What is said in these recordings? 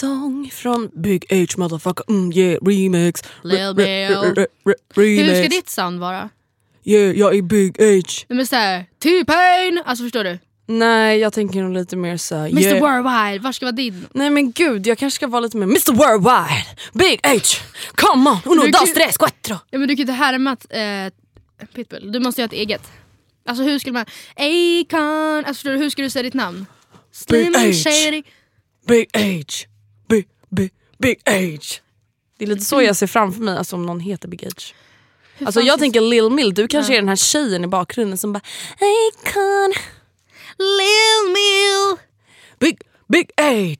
sång från Big H motherfucker, mm, yeah, remix. Lil Bill. Hur ska ditt sound vara? Yeah, jag är Big H. Men såhär, T-Pain! Alltså förstår du? Nej, jag tänker nog lite mer så här, Mr yeah. Worldwide, var ska vara din? Nej men gud, jag kanske ska vara lite mer Mr Worldwide, Big H, come on, uno, Du dos, tres, cuatro. Ja men du kan inte härma eh, Pitbull, du måste göra ett eget. Alltså hur skulle man... Akon! Alltså förstår du, hur ska du säga ditt namn? Slim H. and shady. Big H, Big, Big, H. Det är lite så jag ser framför mig, alltså om någon heter Big H. Alltså jag tänker Lil Mill, du kanske är den här tjejen i bakgrunden som bara Akon, Lil Mill! Big, Big H,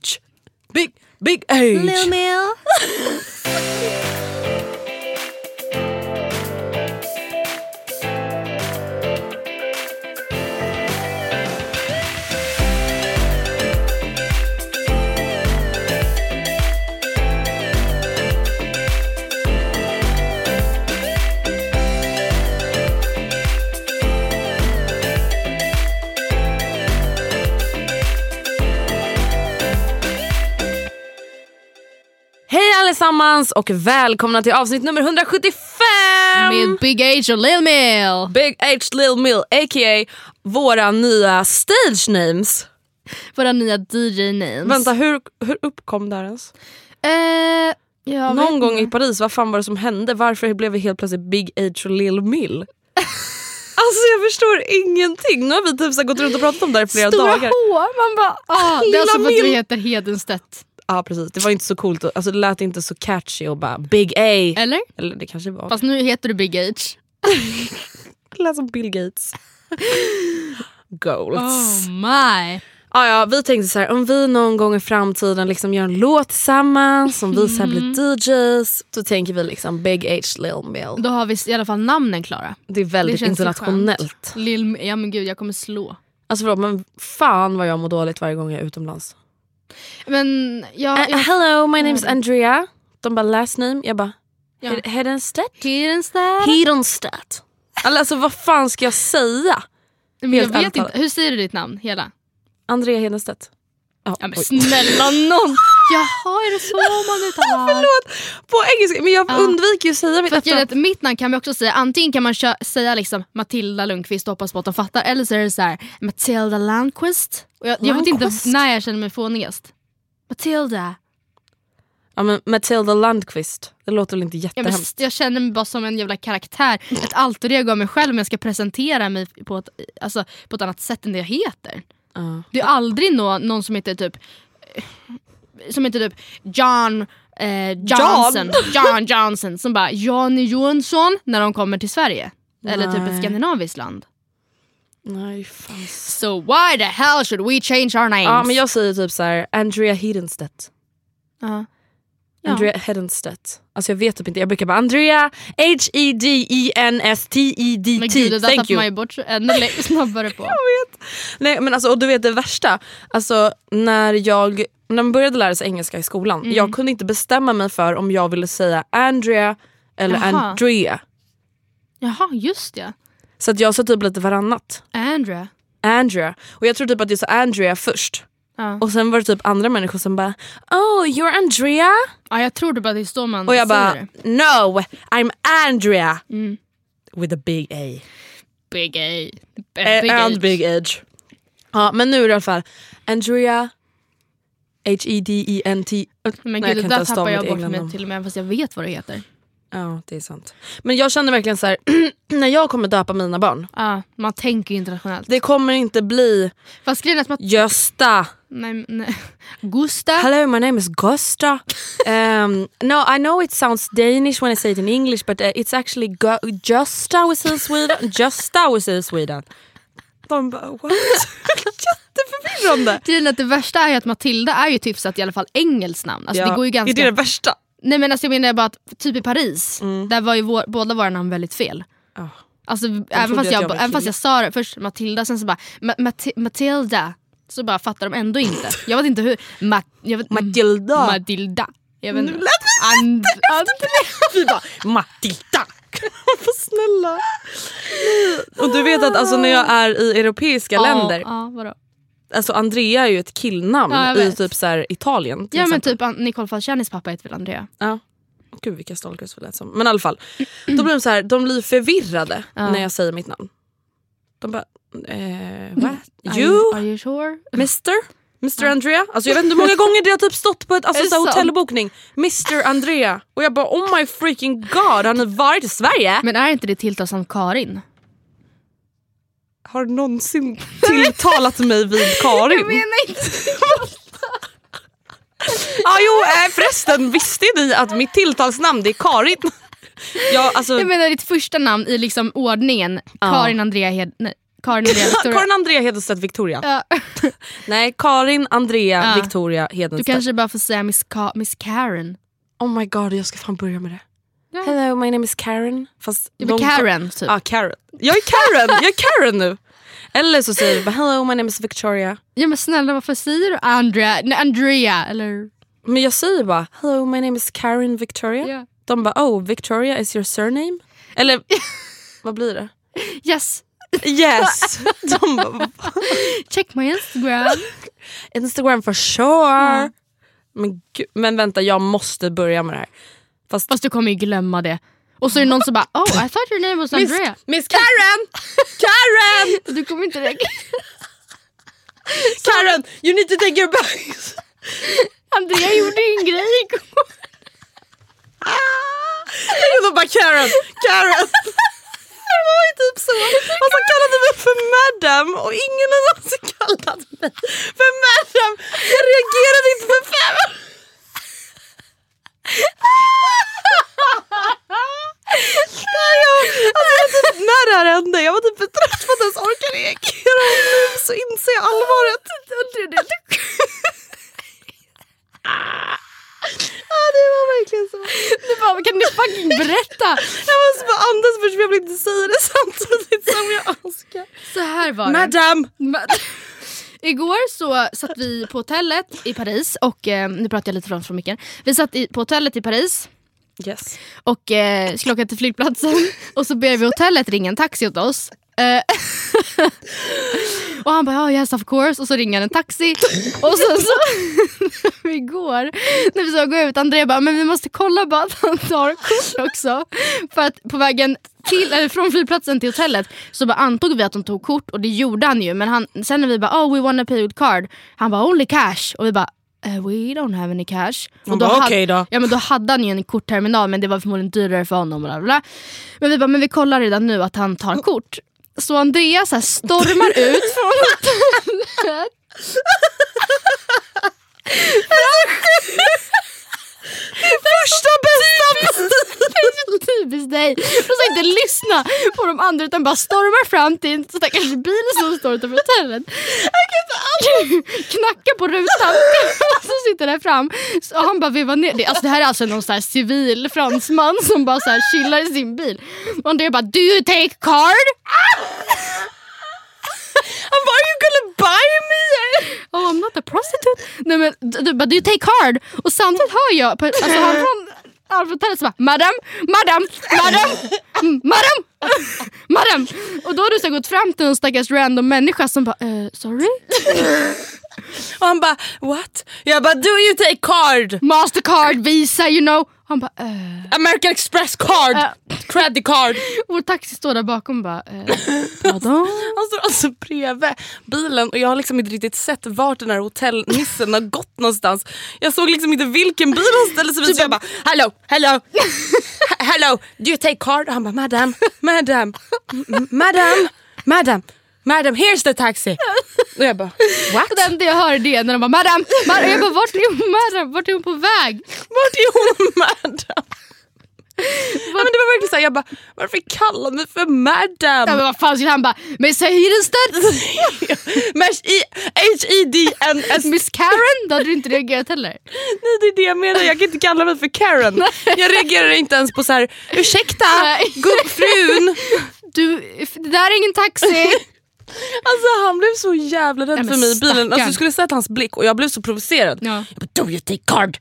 Big, Big H. Lil Mill! allesammans och välkomna till avsnitt nummer 175! Med Big H och Lil Mill! Big H Lil Mill a.k.a. våra nya stage names. Våra nya DJ-names. Vänta, hur, hur uppkom det här ens? Eh, jag Någon gång inte. i Paris, vad fan var det som hände? Varför blev vi helt plötsligt Big H och Lil Mill? alltså jag förstår ingenting. Nu har vi typ så gått runt och pratat om det här i flera Stora dagar. hår, man bara... Ah, det är alltså för att du heter Hedenstedt. Ja precis, det var inte så coolt. Alltså, det lät inte så catchy och bara Big A. Eller? Eller det kanske var. Fast nu heter du Big H. Det lät som Bill Gates. Goals. Oh my. Ja, ja, vi tänkte så här, om vi någon gång i framtiden liksom gör en låt tillsammans, om vi så blir Mm. DJs, då tänker vi liksom Big H Lil Mill. Då har vi i alla fall namnen klara. Det är väldigt så internationellt. Lil, ja men gud jag kommer slå. Alltså förlåt men fan vad jag mår dåligt varje gång jag är utomlands. Men jag... Uh, jag hello my name's Andrea. De bara last name, jag bara Ja. Hed- Hedenstedt? Hedenstad. Hedenstedt. Alltså vad fan ska jag säga? Men jag vet inte, hur säger du ditt namn? Hela? Andrea Hedenstedt. Ja, Ja men oj. snälla någon! Jaha är det så man uttalar? Förlåt, på engelska. Men jag Ja. undviker ju att säga mitt efternamn. mitt namn kan vi också säga, antingen kan man kö- säga liksom Matilda Lundqvist och hoppas på att de fattar, eller så är det så här Matilda Landqvist. Och jag, jag vet inte när jag känner mig fånigast. Matilda. Ja, men Matilda Landqvist, det låter väl inte Ja, jättehemskt? jag känner mig bara som en jävla karaktär, ett alter ego av mig själv om jag ska presentera mig på ett, alltså, på ett annat sätt än det jag heter. Ja. Det är aldrig nå, någon som heter typ som heter typ John eh, Johnson, John Johnson som bara Johnny Johansson när de kommer till Sverige. Eller typ ett Nej. skandinaviskt land. Nej, fan. So why the hell should we change our names? Ja, men jag säger typ så här, Andrea Hedenstedt. Ja. Ja. Andrea Hedenstedt. Alltså jag vet typ inte, jag brukar bara Andrea E H-E-D-E-N-S-T-E-D-T. Men gud det där tappar man ju bort ännu snabbare på. Nej men alltså och du vet det värsta, alltså när jag när man började lära sig engelska i skolan, Mm. jag kunde inte bestämma mig för om jag ville säga Andrea eller Jaha. Andrea. Jaha just det. Så att jag sa typ lite varannat. Andrea. Andrea. Och jag tror typ att jag sa Andrea först. Ja. Och sen var det typ andra människor som bara Oh you're Andrea? ja jag tror det bara det är så man Och jag bara det. No I'm Andrea. Mm. With a big A. Big A. B- Eh, big and A. big edge. Ja men nu i alla fall Andrea H-E-D-E-N-T Men gud det där tappar jag bort mig till och med fast jag vet vad det heter. Ja det är sant. Men jag känner verkligen så här när jag kommer döpa mina barn. Ja, man tänker ju internationellt. Det kommer inte bli Fast grejen man... Gösta. Nej, nej. Gusta. Hello, my name is Gusta. Um, no, I know it sounds Danish when I say it in English, but uh, it's actually Gu- Justa we say in Sweden. Justa we say in Sweden. De bara what? Jätteförvirrande. Är att det värsta är att Matilda är ju så att i alla fall engelskt namn. Alltså det går ju ganska... Är det det värsta? Nej men alltså jag menar bara att typ i Paris, där var ju vår, båda våra namn väldigt fel. Ja. Alltså även fast jag, jag även fast jag sa det först Matilda, sen så bara Ma- Mati- Matilda. Så bara fattar de ändå inte. Jag vet inte hur. Ma- jag vet, Matilda. Matilda. Jag vet Nu inte. lät And, and, Vi bara Matilda. Vad snälla. Och du vet att alltså, när jag är i europeiska länder, Ja, ja, vadå? alltså Andrea är ju ett killnamn Ja, i typ så här, Italien. Ja men exempel. typ An- Nicole Falcianis pappa heter väl Andrea? Ja. Gud vilka stalkers vi lät som. Men i alla fall. Då blir de, så här, de blir förvirrade Ja. när jag säger mitt namn. De bara, eh, what? Are You? are you sure? Mr? Mr Andrea? Alltså jag vet inte hur många gånger det har typ stått på ett alltså, så hotellbokning. Mr Andrea. Och jag bara oh my freaking god, har ni varit i Sverige? Men är inte det tilltalsamt Karin? Har någonsin tilltalat mig vid Karin? Jag menar inte ah, jo eh, förresten, visste ni att mitt tilltalsnamn det är Karin? ja, alltså, Jag menar ditt första namn i liksom ordningen. Karin Andrea Hed... Nej, Karin Andrea Victoria. Karin Andrea Hedenstedt Victoria. Ja. Nej, Karin Andrea Ja. Victoria Du Hedenstedt. kanske bara får säga Miss, Ka- Miss Karen. Oh my god, jag ska fan börja med det. Ja. Hello, my name is Karen. Fast Det blir de- Karen typ. Ja, Karen. Jag är Karen, jag är Karen nu. Eller så säger vi bara hello, my name is Victoria. Ja men snälla varför säger du Andrea? Nej, Andrea eller? Men jag säger bara hello, my name is Karen Victoria. Ja. De bara oh, Victoria is your surname? Eller vad blir det? Yes, Yes. De bara, check my Instagram. Instagram for sure. Men, gud, men vänta, jag måste börja med det här. Fast Fast du kommer ju glömma det. Och så är det någon som bara oh I thought your name was Miss, Andrea. Miss Karen! Karen! Du kommer inte reagera. Karen, you need to take your bags. Andrea gjorde ju en grej igår. Då bara Karen, Karen. Det var ju typ så. Och så kallade mig för madam och ingen har någonsin kallat mig för madam. Jag reagerade inte för fem. Nej, jag, alltså, jag typ, när det här hände, jag var typ för trött för att ens orka reagera och nu så inser jag allvaret. Ja, det var verkligen så. Du bara kan du fucking berätta? Jag måste bara andas först för jag vill inte säga det samtidigt som jag önskar. Så här var det. Madam! Igår så satt vi på hotellet i Paris och eh, nu pratar jag lite från, från micken. Vi satt i, på hotellet i Paris Yes. och eh, skulle åka till flygplatsen och så ber vi hotellet ringa en taxi åt oss. Eh, och han bara oh, yes of course och så ringer han en taxi och sen så igår när vi ska gå ut André bara men vi måste kolla bara att han tar kort också. För att på vägen till, eller från flygplatsen till hotellet så bara antog vi att de tog kort och det gjorde han ju men han, sen när vi bara oh we wanna pay with card han bara only cash och vi bara eh, we don't have any cash. Och då bara, "Okej då." Ja men då hade han ju en kortterminal men det var förmodligen dyrare för honom. Bla bla. Men vi bara, men vi kollar redan nu att han tar kort. Så Andreas så stormar ut från hotellet. Första bästa Det är så typiskt dig. De ska inte lyssna på de andra utan bara stormar fram till en stackars bil som står utanför hotellet. Knackar på rutan och så sitter där fram. Så han bara vevar ner. Det, alltså, det här är alltså någon så här civil fransman som bara så här chillar i sin bil. Och Andrea bara do you take card? Bara, are you gonna buy me? Oh I'm not a prostitute. Nej men du, bara do you take card? Och samtidigt hör jag på, alltså, han från Alfred bara madam, madam, madam, mm, madam, madam. Och då har du så gått fram till en stackars random människa som bara eh, sorry? Och han bara, what? Jag bara, do you take card? Mastercard, Visa, you know. Han bara eh. American Express card, Ja. credit card. Vår taxi står där bakom bara eh, pardon? Han står alltså bredvid bilen och jag har liksom inte riktigt sett vart den här hotellnissen har gått någonstans. Jag såg liksom inte vilken bil han ställde sig vid så jag bara hello, hello, hello, do you take card? Och han bara madam, madam, madam, madam, madam here's the taxi. Och jag bara what? Det enda jag hör är det när de bara madam, madam. Jag bara vart är hon madam? Vart är hon på väg? Vart är hon madam? Ja, men det var verkligen såhär, jag bara varför kallar mig för Ja, men madam? vad fan skulle han bara Miss Heidenstedt? Mesh i H-E-D-N-S Miss Karen? Då hade du inte reagerat heller. Nej det är det jag menar, jag kan inte kalla mig för Karen. Jag reagerar inte ens på så här: ursäkta gubbfrun. Du, det där är ingen taxi. Alltså han blev så jävla rädd Nej, för mig i bilen. Alltså, du skulle sett hans blick och jag blev så provocerad. Ja. Jag bara, do you take card?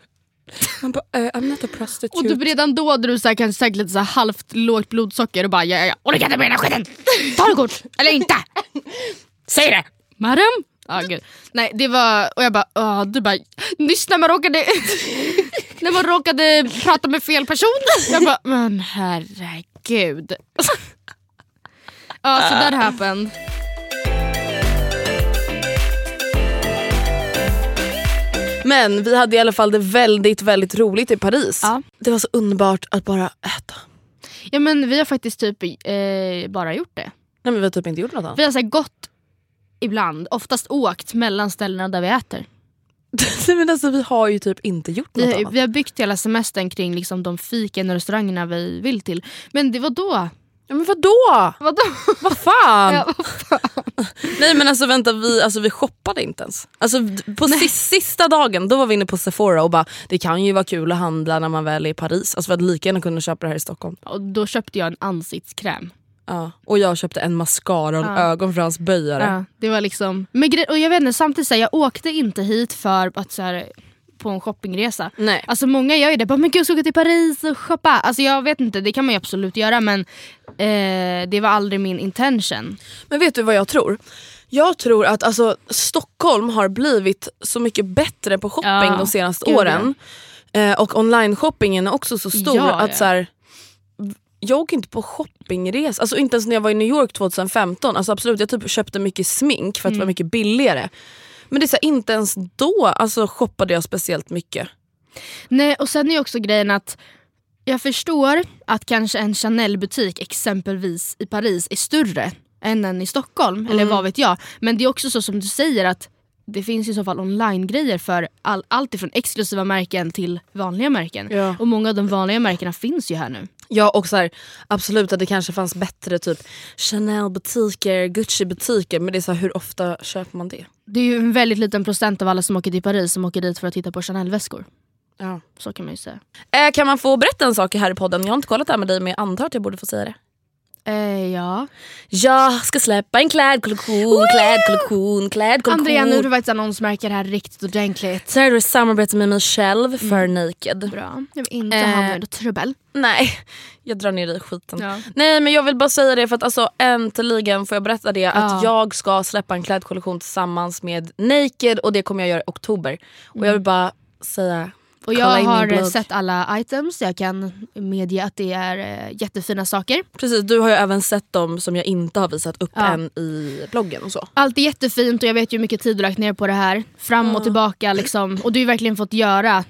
Han bara, uh, I'm not a prostitute. Och du, redan då hade du så här, kanske säkert lite så här halvt lågt blodsocker och bara ja, ja, ja. orkar inte med den här skiten. Ta det kort, eller inte. Säg det! Madam? Ah, gud. Nej det var, och jag bara, ah, du bara, nyss när man råkade när man råkade prata med fel person. Jag bara, men herregud. Ja, så that happened. Men vi hade i alla fall det väldigt väldigt roligt i Paris. Ja. Det var så underbart att bara äta. Ja men vi har faktiskt typ eh, bara gjort det. Nej men vi har typ inte gjort något annat. Vi har så här, gått ibland, oftast åkt mellan ställena där vi äter. Nej, men alltså, vi har ju typ inte gjort något Vi, annat. vi har byggt hela semestern kring liksom, de fiken och restaurangerna vi vill till. Men det var då? Ja, men vadå? Vadå? Vad fan? Ja, vad fan? Nej men alltså vänta, vi, alltså, vi shoppade inte ens. Alltså, på sis, sista dagen då var vi inne på Sephora och bara det kan ju vara kul att handla när man väl är i Paris. Alltså vi hade lika gärna kunnat köpa det här i Stockholm. Och då köpte jag en ansiktskräm. Ja. Och jag köpte en mascara och en ögonfransböjare. Ja, det var liksom... Men och jag vet inte, samtidigt så här, jag åkte inte hit för att så här, på en shoppingresa. Nej. Alltså många gör ju det, bara, men gud ska åka till Paris och shoppa. Alltså jag vet inte, det kan man ju absolut göra men eh, det var aldrig min intention. Men vet du vad jag tror? Jag tror att alltså, Stockholm har blivit så mycket bättre på shopping Ja, de senaste gud, åren. Eh, och online-shoppingen är också så stor Ja, att ja. så här, jag åker inte på shoppingresa, alltså inte ens när jag var i New York 2015. Alltså absolut, jag typ köpte mycket smink för att det var mycket billigare. Men det är så här, inte ens då alltså, shoppade jag speciellt mycket. Nej och sen är också grejen att jag förstår att kanske en Chanel-butik exempelvis i Paris är större än en i Stockholm, eller vad vet jag. Men det är också så som du säger att det finns i så fall online-grejer för all, allt ifrån exklusiva märken till vanliga märken. Ja. Och många av de vanliga märkena finns ju här nu. Ja och så här, absolut att det kanske fanns bättre typ Chanel-butiker, Gucci-butiker men det är så här, hur ofta köper man det? Det är ju en väldigt liten procent av alla som åker till Paris som åker dit för att titta på Chanel-väskor. Ja. Så kan man ju säga. Eh, kan man få berätta en sak här i podden? Jag har inte kollat det här med dig men jag antar att jag borde få säga det. Eh, ja. Jag ska släppa en klädkollektion, klädkollektion, klädkollektion. Andrea, nu är du faktiskt det här riktigt ordentligt. Så här är det samarbete med mig själv för Naked. Bra. Jag vill inte Eh. hamna i något trubbel. Nej, jag drar ner i skiten. Ja. Nej men jag vill bara säga det för att alltså äntligen får jag berätta det att Ja. jag ska släppa en klädkollektion tillsammans med Naked och det kommer jag göra i oktober. Och jag vill bara säga Och kolla jag min har eh, sett alla items, jag kan medge att det är eh, jättefina saker. Precis, du har ju även sett dem som jag inte har visat upp Ja. än i bloggen och så. Allt är jättefint och jag vet ju hur mycket tid du lagt ner på det här. Fram och tillbaka liksom. Och du har verkligen fått göra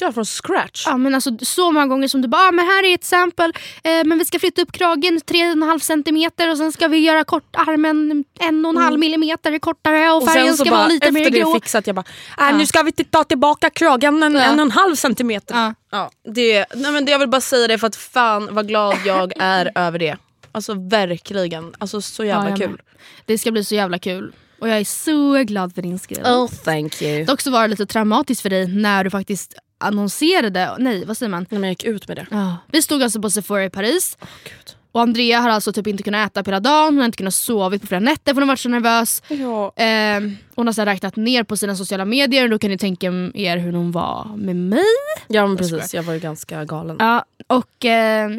Ja, från scratch. Ja, men alltså, så många gånger som du bara, ah, men här är ett sample, eh, men vi ska flytta upp kragen 3,5 centimeter och sen ska vi göra kortarmen 1,5 millimeter kortare och, Och färgen ska bara vara lite efter mer det grå. fixat jag bara, äh, nu ska vi ta tillbaka kragen en, Ja. en och en halv centimeter. Ja. Ja, det, nej men det, jag vill bara säga det för att fan vad glad jag är över det. Alltså verkligen, alltså så jävla Ja, kul. med. Det ska bli så jävla kul. Och jag är så glad för din skull. Oh thank you. Dock så var det lite traumatiskt för dig när du faktiskt annonserade, nej vad säger man? Nej, men jag gick ut med det. Ja. Vi stod alltså på Sephora i Paris Gud. och Andrea har alltså typ inte kunnat äta på hela dagen, hon har inte kunnat sova på flera nätter för hon har varit så nervös. Ja. Eh, hon har så räknat ner på sina sociala medier och då kan ni tänka er hur hon var med mig. ja men precis, jag var ju ganska galen. Ja, och eh,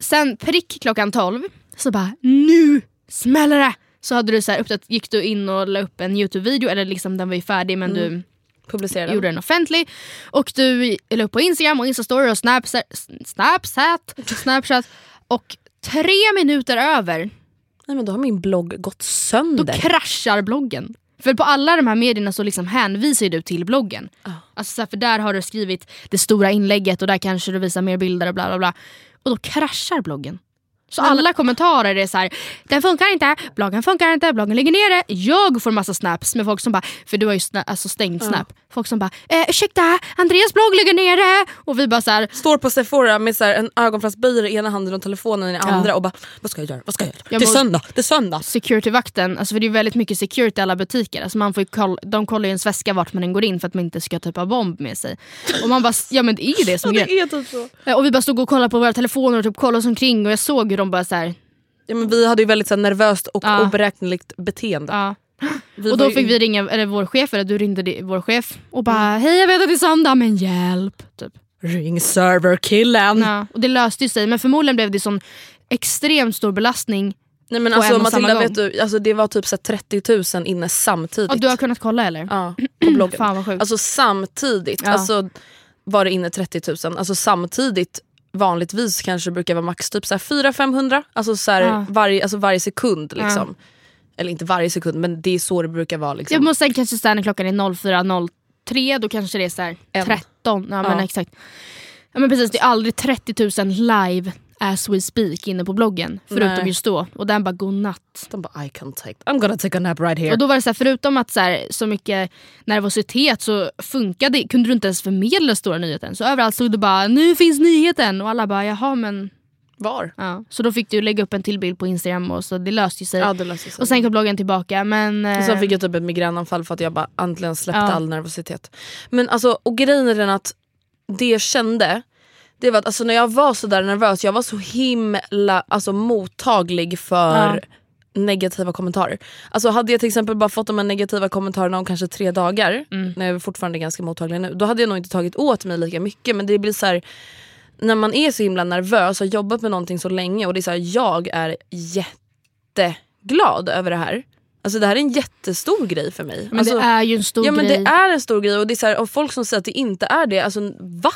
sen prick klockan 12 så bara nu smäller det! Så hade du så här gick du in och la upp en Youtube-video, eller liksom den var ju färdig men du Publicerade. gjorde den offentlig. Och du la upp på Instagram och Instastory och Snapchat, Snapchat, Snapchat och tre minuter över Nej men då har min blogg gått då sönder. kraschar bloggen. För på alla de här medierna så liksom hänvisar du till bloggen. Alltså så här, för där har du skrivit det stora inlägget och där kanske du visar mer bilder och bla bla bla. Och då kraschar bloggen. Så alla kommentarer är så här: den funkar inte, bloggen funkar inte, bloggen ligger nere. Jag får massa snaps med folk som bara, för du har ju sna- alltså stängt snap. Folk som bara, eh, ursäkta, Andreas blogg ligger nere. Och vi bara så här, Står på Sephora med så här en ögonfransböjare i ena handen och telefonen i den andra och bara vad ska jag göra? Vad ska jag göra? Jag det är söndag, det är söndag. securityvakten, alltså för det är väldigt mycket security i alla butiker. Alltså man får koll, de kollar ju ens väska vart man än går in för att man inte ska typ ha bomb med sig. Och man bara, ja men det är ju det som är grejen. är typ så. Eh, Och vi bara stod och kollade på våra telefoner och typ kollade oss omkring och jag såg de bara så här, Ja, men vi hade ju väldigt så här, nervöst och Ja. oberäkneligt beteende. ja. Vi Och var då ju- fick vi ringa eller vår chef, eller du ringde di- vår chef och bara hej jag vet att det är söndag men hjälp. Typ. Ring serverkillen. Ja. Och det löste ju sig men förmodligen blev det sån extremt stor belastning. Nej men På alltså och Matilda vet du, alltså, det var typ så här 30 000 inne samtidigt. Och du har kunnat kolla eller? Ja, på bloggen. Fan vad sjukt. Alltså samtidigt Ja. alltså, var det inne 30 000. Alltså samtidigt vanligtvis kanske brukar vara max typ 400-500. Alltså, så här, Ja. varje, alltså varje sekund liksom. Eller inte varje sekund men det är så det brukar vara. Liksom. Jag måste sen kanske när klockan är 04.03 då kanske det är så här En. 13. Ja, men Ja. exakt. Ja, men precis, det är aldrig 30 000 live as we speak inne på bloggen. Förutom Nej. just då. Och den bara godnatt. De bara I can take, I'm gonna take a nap right here. Och då var det så här, förutom att så, här, så mycket nervositet så funkade, kunde du inte ens förmedla stora nyheten. Så överallt stod det bara nu finns nyheten och alla bara jaha men. Var? Ja. Så då fick du lägga upp en till bild på Instagram och så det löste sig. Ja det löste sig. och sen kom bloggen tillbaka men... Och eh, sen fick jag typ ett migränanfall för att jag bara äntligen släppte Ja. all nervositet. Men alltså, och grejen är den att det jag kände, det var att alltså, när jag var så där nervös, jag var så himla alltså, mottaglig för negativa kommentarer. Alltså hade jag till exempel bara fått de här negativa kommentarerna om kanske tre dagar, Mm. när jag är fortfarande ganska mottaglig nu, då hade jag nog inte tagit åt mig lika mycket. Men det blir så här, när man är så himla nervös och har jobbat med någonting så länge och det är så här, jag är jätteglad över det här. Alltså det här är en jättestor grej för mig. men alltså, det är ju en stor ja men grej. det är en stor grej och det är så här, och folk som säger att det inte är det, alltså va?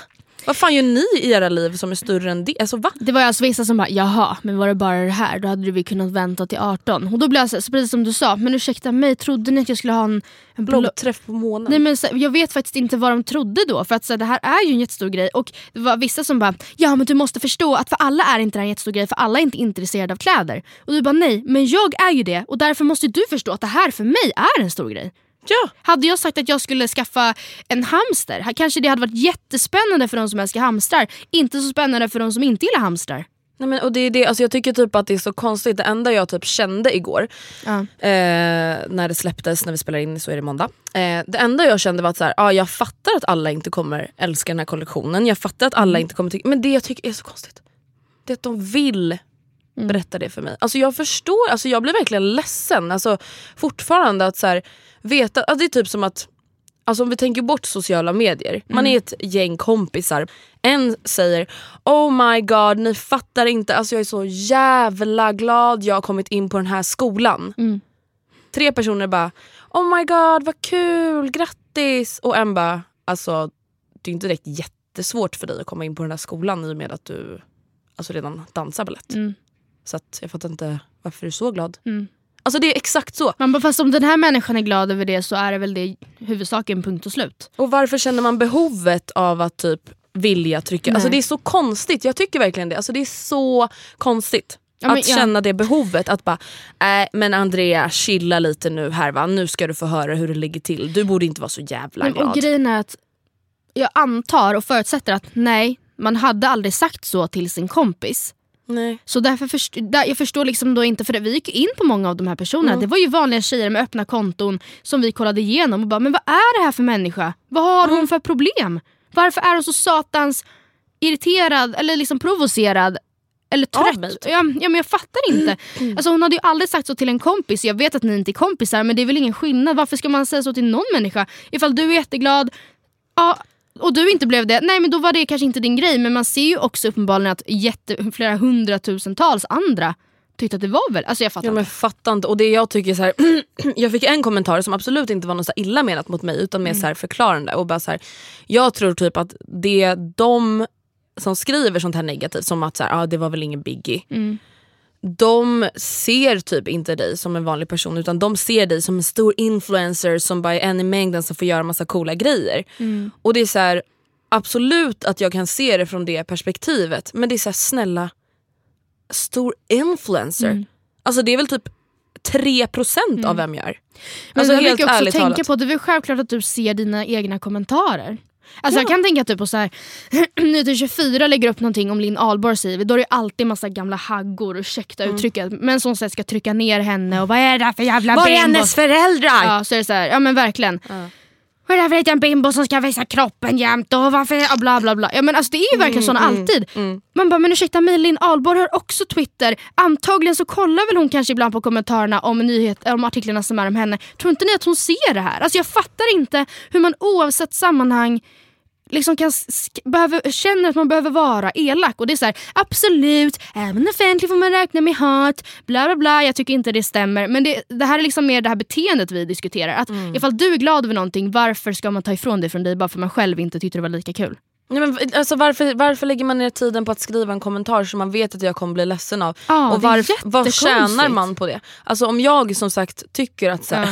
Vad fan gör ni i era liv som är större än det? Alltså va? Det var alltså vissa som bara jaha, men var det bara det här? Då hade vi kunnat vänta till 18. Och då blev jag så, precis som du sa, men ursäkta mig, trodde ni att jag skulle ha en, en blogg? Bloggträff på månen. Nej, men så, jag vet faktiskt inte vad de trodde då, för att så, det här är ju en jättestor grej. Och det var vissa som bara, ja men du måste förstå att för alla är inte det här en jättestor grej, för alla är inte intresserade av kläder. Och du bara, nej, men jag är ju det och därför måste du förstå att det här för mig är en stor grej. Ja. Hade jag sagt att jag skulle skaffa en hamster, kanske det hade varit jättespännande för de som älskar hamstrar. Inte så spännande för de som inte gillar hamstrar. Nej, men, och det är det, alltså jag tycker typ att det är så konstigt, det enda jag typ kände igår Ja. eh, när det släpptes, när vi spelar in så är det måndag. Eh, det enda jag kände var att så här, ah, jag fattar att alla inte kommer älska den här kollektionen, jag fattar att alla inte kommer tycka, men det jag tycker är så konstigt, det är att de vill berätta det för mig. Alltså jag förstår, alltså jag blir verkligen ledsen alltså, fortfarande att så här, veta, alltså det är typ som att Alltså om vi tänker bort sociala medier, man är ett gäng kompisar. En säger oh my god ni fattar inte, alltså jag är så jävla glad jag har kommit in på den här skolan. Tre personer bara oh my god vad kul, grattis. Och en bara alltså det är inte direkt jättesvårt för dig att komma in på den här skolan i och med att du alltså redan dansar balett. Mm. Så jag fattar inte varför du är så glad. Mm. Alltså det är exakt så. Man bara, fast om den här människan är glad över det så är det väl det huvudsaken, punkt och slut. Och varför känner man behovet av att typ vilja trycka? Nej. Alltså det är så konstigt, jag tycker verkligen det. Alltså det är så konstigt. Ja, men att ja. känna det behovet. Att bara, äh, men Andrea chilla lite nu här va. Nu ska du få höra hur det ligger till. Du borde inte vara så jävla Men, glad. och grejen är att jag antar och förutsätter att nej, man hade aldrig sagt så till sin kompis. Nej. Så därför först, där, jag förstår liksom då inte, för det, vi gick in på många av de här personerna. Det var ju vanliga tjejer med öppna konton som vi kollade igenom och bara, men vad är det här för människa? Vad har hon för problem? Varför är hon så satans irriterad eller liksom provocerad? Eller trött? typ. ja, ja, men jag fattar inte. Alltså, hon hade ju aldrig sagt så till en kompis. Jag vet att ni inte är kompisar men det är väl ingen skillnad. Varför ska man säga så till någon människa? Ifall du är jätteglad ja, och du inte blev det, nej men då var det kanske inte din grej. Men man ser ju också uppenbarligen att jätte, flera hundratusentals andra tyckte att det var väl. Alltså jag fattar Ja, men fattar inte. Och det jag tycker är så här, jag fick en kommentar som absolut inte var något så illa menat mot mig utan mer så här förklarande. Och bara så här, jag tror typ att det de som skriver sånt här negativt som att så här, ah, det var väl ingen biggie. Mm. De ser typ inte dig som en vanlig person utan de ser dig som en stor influencer som bara är en i mängden som får göra massa coola grejer. Mm. Och det är så här, absolut att jag kan se det från det perspektivet men det är så här, snälla, stor influencer. Mm. Alltså det är väl typ 3% av vem jag är. Men Alltså helt jag också ärligt tänka talat. på, det är väl självklart att du ser dina egna kommentarer. Alltså Jag kan tänka typ på så här, nu till 24 lägger upp någonting om Linn Ahlborg säger vi, då är det alltid massa gamla haggor, ursäkta Mm. uttrycket, men som ska trycka ner henne och vad är det där för jävla Var är hennes föräldrar? Ja så är det så här, ja men verkligen. Vad är det för liten bimbo som ska visa kroppen jämt och varför, ja, bla bla bla. Ja, men alltså, det är ju verkligen såna alltid. Man bara, men ursäkta mig, Linn Ahlborg har också Twitter. Antagligen så kollar väl hon kanske ibland på kommentarerna om, nyhet, om artiklarna som är om henne. Tror inte ni att hon ser det här? Alltså jag fattar inte hur man oavsett sammanhang liksom kan behöver, känner att man behöver vara elak. Och det är så här, absolut, även offentligt får man räkna med hat, bla bla bla. Jag tycker inte det stämmer. Men det, det här är liksom mer det här beteendet vi diskuterar. Att Ifall du är glad över någonting, varför ska man ta ifrån det från dig bara för man själv inte tyckte det var lika kul? Nej, men, alltså, varför, varför lägger man ner tiden på att skriva en kommentar som man vet att jag kommer bli ledsen av? Ja, och varf, vad tjänar man på det? Alltså om jag som sagt tycker att så här,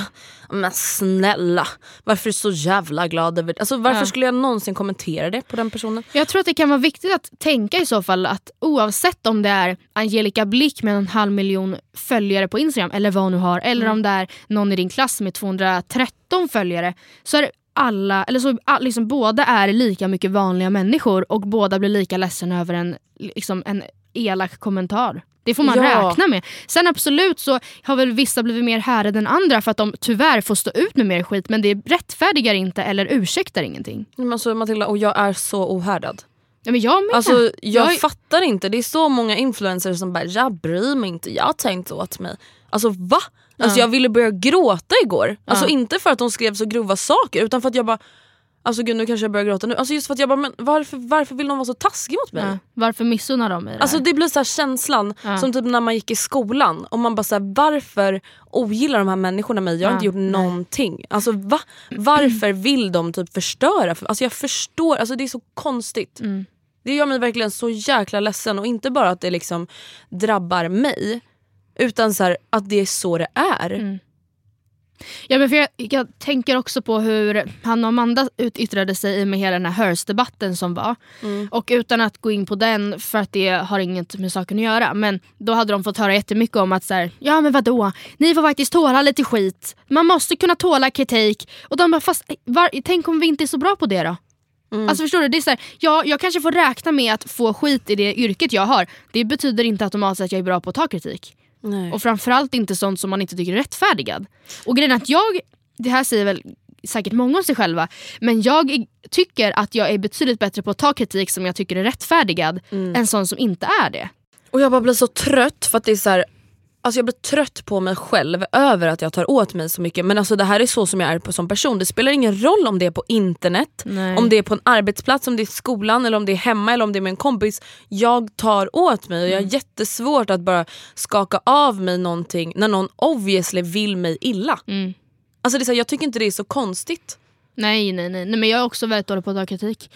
men snälla, varför är du så jävla glad över det? Alltså, varför Ja. skulle jag någonsin kommentera det på den personen? Jag tror att det kan vara viktigt att tänka i så fall att oavsett om det är Angelica Blick med en halv miljon följare på Instagram eller vad hon nu har eller om det är någon i din klass med 213 följare så är det alla, eller så liksom, båda är lika mycket vanliga människor och båda blir lika ledsna över en, liksom, en elak kommentar. Det får man Ja. räkna med. Sen absolut så har väl vissa blivit mer härade än andra för att de tyvärr får stå ut med mer skit men det rättfärdigar inte eller ursäktar ingenting. Men alltså, Matilda, och jag är så ohärdad. Ja, men jag. Alltså, jag Jag är- fattar inte, det är så många influencers som bara “jag bryr mig inte, jag tänkte åt mig”. Alltså va? Alltså, Jag ville börja gråta igår. Alltså Inte för att de skrev så grova saker utan för att jag bara Alltså gud nu kanske jag börjar gråta nu. Alltså just för att jag bara, men varför, varför vill de vara så taskiga mot mig? Ja. Varför missunnar de mig det Alltså här? det blir så här känslan Ja. som typ när man gick i skolan och man bara så här, varför ogillar de här människorna mig? Jag har Ja, inte gjort någonting. Alltså va? Varför vill de typ förstöra? för- Alltså jag förstår, alltså det är så konstigt. Mm. Det gör mig verkligen så jäkla ledsen och inte bara att det liksom drabbar mig utan så här, att det är så det är. Mm. Ja, men för jag, jag tänker också på hur han och Amanda yttrade sig med hela den här Hearst-debatten som var. Och utan att gå in på den för att det har inget med saken att göra. Men då hade de fått höra jättemycket om att så här, ja men vadå, ni får faktiskt tåla lite skit. Man måste kunna tåla kritik. Och de bara, fast var, tänk om vi inte är så bra på det då? Alltså förstår du? Det är så här, ja, jag kanske får räkna med att få skit i det yrket jag har. Det betyder inte automatiskt att jag är bra på att ta kritik. Nej. Och framförallt inte sånt som man inte tycker är rättfärdigad. Och grejen är att jag, det här säger väl säkert många om sig själva, men jag tycker att jag är betydligt bättre på att ta kritik som jag tycker är rättfärdigad än sån som inte är det. Och jag bara blir så trött för att det är så här, Alltså jag blir trött på mig själv över att jag tar åt mig så mycket men alltså det här är så som jag är på som person. Det spelar ingen roll om det är på internet, Nej. om det är på en arbetsplats, om det är skolan eller om det är hemma eller om det är med en kompis. Jag tar åt mig och jag har jättesvårt att bara skaka av mig någonting när någon obviously vill mig illa. Mm. Alltså det är så här, jag tycker inte det är så konstigt. Nej, nej, nej, nej. Men jag är också väldigt dålig på att ta kritik.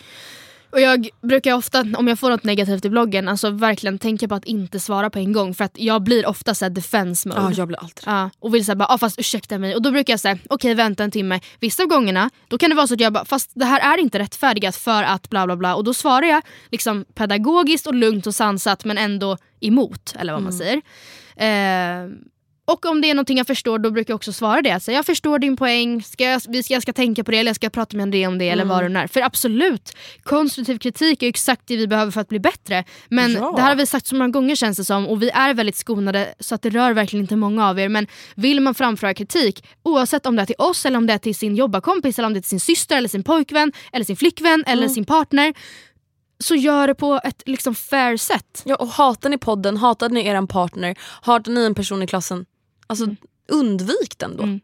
Och jag brukar ofta, om jag får något negativt i bloggen, alltså verkligen tänka på att inte svara på en gång. För att jag blir ofta så här defense mode. Ja, jag blir alltid Ja, och vill säga bara, ah, fast ursäkta mig. Och då brukar jag säga, okej vänta en timme. Vissa av gångerna, då kan det vara så att jag bara, fast det här är inte rättfärdigat för att bla bla bla. Och då svarar jag liksom pedagogiskt och lugnt och sansat men ändå emot, eller vad man säger. Eh, och om det är någonting jag förstår då brukar jag också svara det. Alltså, jag förstår din poäng, ska jag, vi ska, jag ska tänka på det eller jag ska prata med André om det eller vad det är. För absolut, konstruktiv kritik är exakt det vi behöver för att bli bättre. Men Ja. det här har vi sagt så många gånger känns det som och vi är väldigt skonade så att det rör verkligen inte många av er. Men vill man framföra kritik, oavsett om det är till oss eller om det är till sin jobbarkompis eller om det är till sin syster eller sin pojkvän eller sin flickvän eller sin partner. Så gör det på ett liksom fair sätt. Ja, och hatar ni podden, hatar ni er partner, hatar ni en person i klassen, alltså undvik den då. Mm.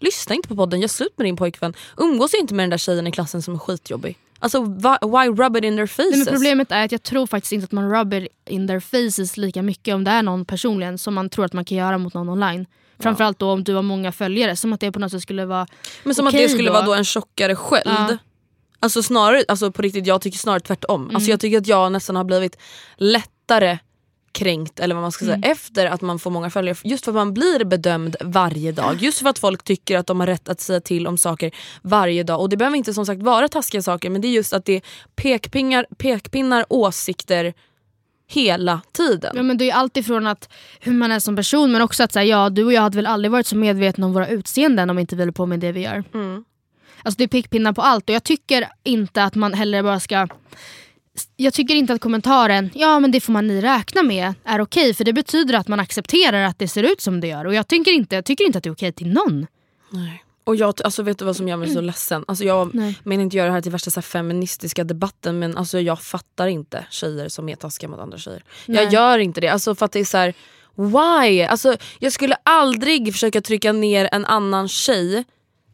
Lyssna inte på podden, gör slut med din pojkvän. Umgås inte med den där tjejen i klassen som är skitjobbig. Alltså why rub it in their faces? Nej, men problemet är att jag tror faktiskt inte att man rubber in their faces lika mycket om det är någon personligen som man tror att man kan göra mot någon online. Framförallt då om du har många följare, som att det på något sätt skulle vara Men som okej att det skulle då. vara då en tjockare sköld. Ja. Alltså snarare, alltså på riktigt jag tycker snarare tvärtom. Mm. Alltså jag tycker att jag nästan har blivit lättare kränkt eller vad man ska Mm. säga efter att man får många följare. Just för att man blir bedömd varje dag. Just för att folk tycker att de har rätt att säga till om saker varje dag. Och det behöver inte som sagt vara taskiga saker men det är just att det är pekpinnar, pekpinnar åsikter hela tiden. Ja, men det är allt ifrån att hur man är som person men också att säga ja, du och jag hade väl aldrig varit så medvetna om våra utseenden om inte vi höll på med det vi gör. Mm. Alltså det är pickpinnar på allt och jag tycker inte att man heller bara ska jag tycker inte att kommentaren ja men det får man ni räkna med är okej för det betyder att man accepterar att det ser ut som det gör och jag tycker inte, jag tycker inte att det är okej till någon. Nej. Och jag, alltså vet du vad som gör mig så ledsen? Alltså jag Nej. menar inte göra det här till värsta så feministiska debatten men alltså jag fattar inte tjejer som är taskiga mot andra tjejer. Nej. Jag gör inte det, alltså för att det är så här, why? Alltså, jag skulle aldrig försöka trycka ner en annan tjej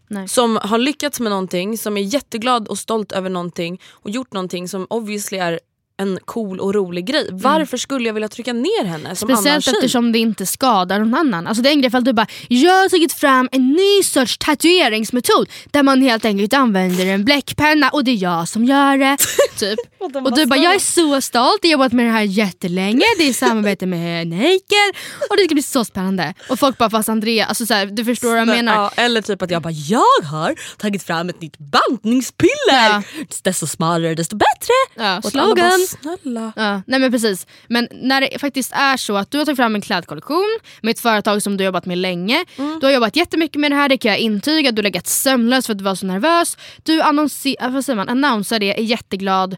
Nej. som har lyckats med någonting, som är jätteglad och stolt över någonting och gjort någonting som obviously är en cool och rolig grej. Varför skulle jag vilja trycka ner henne som Speciellt eftersom det inte skadar någon annan. Alltså det är en grej ifall du bara “jag har tagit fram en ny sorts tatueringsmetod där man helt enkelt använder en bläckpenna och det är jag som gör det”. typ. och du bara “jag är så stolt, jag har jobbat med det här jättelänge, det är samarbete med Naked och det ska bli så spännande”. Och folk bara “fast Andrea, alltså så här, du förstår vad jag menar”. Ja, eller typ att jag bara “jag har tagit fram ett nytt bantningspiller, Ja. desto smalare desto bättre”. Ja, Och slogan. Snälla. Ja, nej men precis. Men när det faktiskt är så att du har tagit fram en klädkollektion med ett företag som du har jobbat med länge. Du har jobbat jättemycket med det här, det kan jag intyga. Du har legat sömnlös för att du var så nervös. Du annonser- äh, vad säger man, annonsar det, är jätteglad.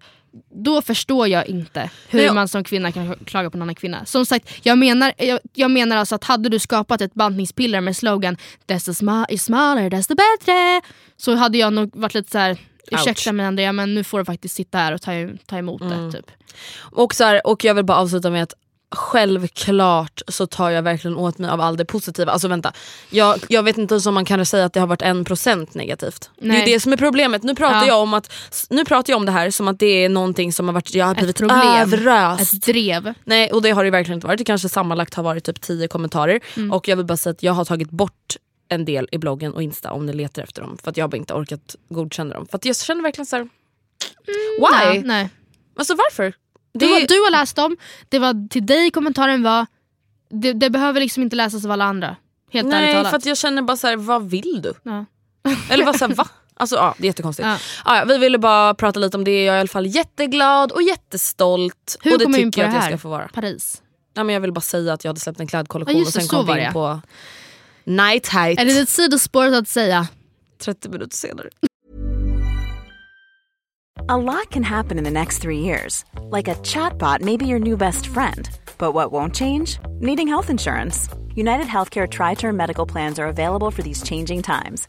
Då förstår jag inte hur jag- man som kvinna kan klaga på en annan kvinna. Som sagt, jag menar, jag, jag menar alltså att hade du skapat ett bantningspiller med slogan desto sma- smalare desto bättre. Så hade jag nog varit lite så här. Ursäkta mig Andrea men nu får du faktiskt sitta här och ta, ta emot det. Typ. Och, så här, och jag vill bara avsluta med att självklart så tar jag verkligen åt mig av all det positiva. Alltså vänta, jag, jag vet inte ens om man kan säga att det har varit en procent negativt. Det är Nej. ju det som är problemet. Nu pratar, Ja. jag om att, nu pratar jag om det här som att det är någonting som har varit, jag har blivit problem. överöst. Ett drev. Nej och det har det verkligen inte varit. Det kanske sammanlagt har varit typ 10 kommentarer. Mm. Och jag vill bara säga att jag har tagit bort en del i bloggen och Insta om ni letar efter dem. För att jag har bara inte orkat godkänna dem. För att jag känner verkligen så här. why? Ja, nej. Alltså varför? Du, Det- har, du har läst dem, det var till dig kommentaren var. Det, det behöver liksom inte läsas av alla andra. Helt ärligt Nej talat. för att jag känner bara så här, vad vill du? Ja. Eller vad såhär, va? Alltså ja, det är jättekonstigt. Ja. Ja. Ja, vi ville bara prata lite om det, jag är i alla fall jätteglad och jättestolt. Hur och det kom vi in tycker på jag det att här? jag ska få vara. Paris. Nej, men jag vill bara säga att jag hade släppt en klädkollektion Ja, och sen så kom vi in på night height Är det ett sidospår att säga? 30 minuter senare. A lot can happen in the next three years. Like a chatbot may be your new best friend. But what won't change? Needing health insurance. United Healthcare Tri Term Medical Plans are available for these changing times.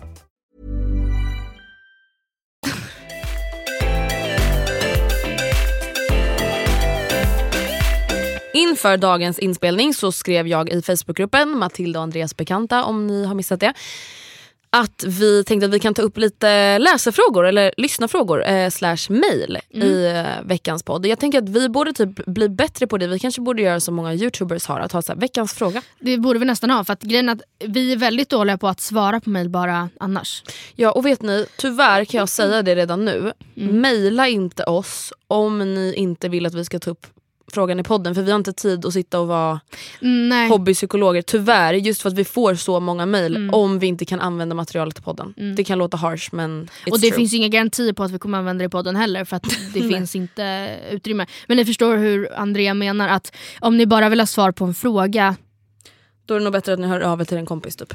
Inför dagens inspelning så skrev jag i Facebookgruppen Matilda och Andreas bekanta om ni har missat det. Att vi tänkte att vi kan ta upp lite läsarfrågor eller lyssnarfrågor eh, slash mail i eh, veckans podd. Jag tänker att vi borde typ bli bättre på det. Vi kanske borde göra som många youtubers har, att ha så här, veckans fråga. Det borde vi nästan ha för att grejen är att vi är väldigt dåliga på att svara på mejl bara annars. Ja och vet ni, tyvärr kan jag säga det redan nu. Maila inte oss om ni inte vill att vi ska ta upp frågan i podden för vi har inte tid att sitta och vara Mm, Nej. hobbypsykologer tyvärr just för att vi får så många mail om vi inte kan använda materialet i podden. Det kan låta harsh men it's Och det true. finns inga garantier på att vi kommer använda det i podden heller för att det finns inte utrymme. Men ni förstår hur Andrea menar att om ni bara vill ha svar på en fråga Då är det nog bättre att ni hör av er till en kompis typ.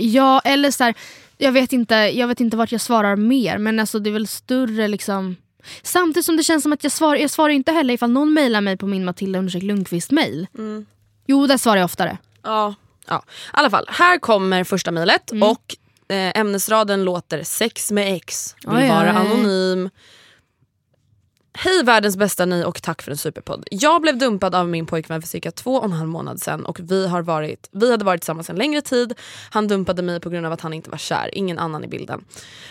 Ja, eller så här, jag vet inte jag vet inte vart jag svarar mer men alltså det är väl större liksom Samtidigt som det känns som att jag svarar, jag svarar inte heller ifall någon mejlar mig på min Matilda Lundqvist mail. Jo, där svarar jag oftare. Ja. ja. I alla fall, här kommer första mejlet Mm. och eh, ämnesraden låter sex med ex. Vill Oj, vara oj. anonym. Hej världens bästa ni och tack för en superpodd. Jag blev dumpad av min pojkvän för cirka två och en halv månad sedan och vi, har varit, vi hade varit tillsammans en längre tid. Han dumpade mig på grund av att han inte var kär, ingen annan i bilden.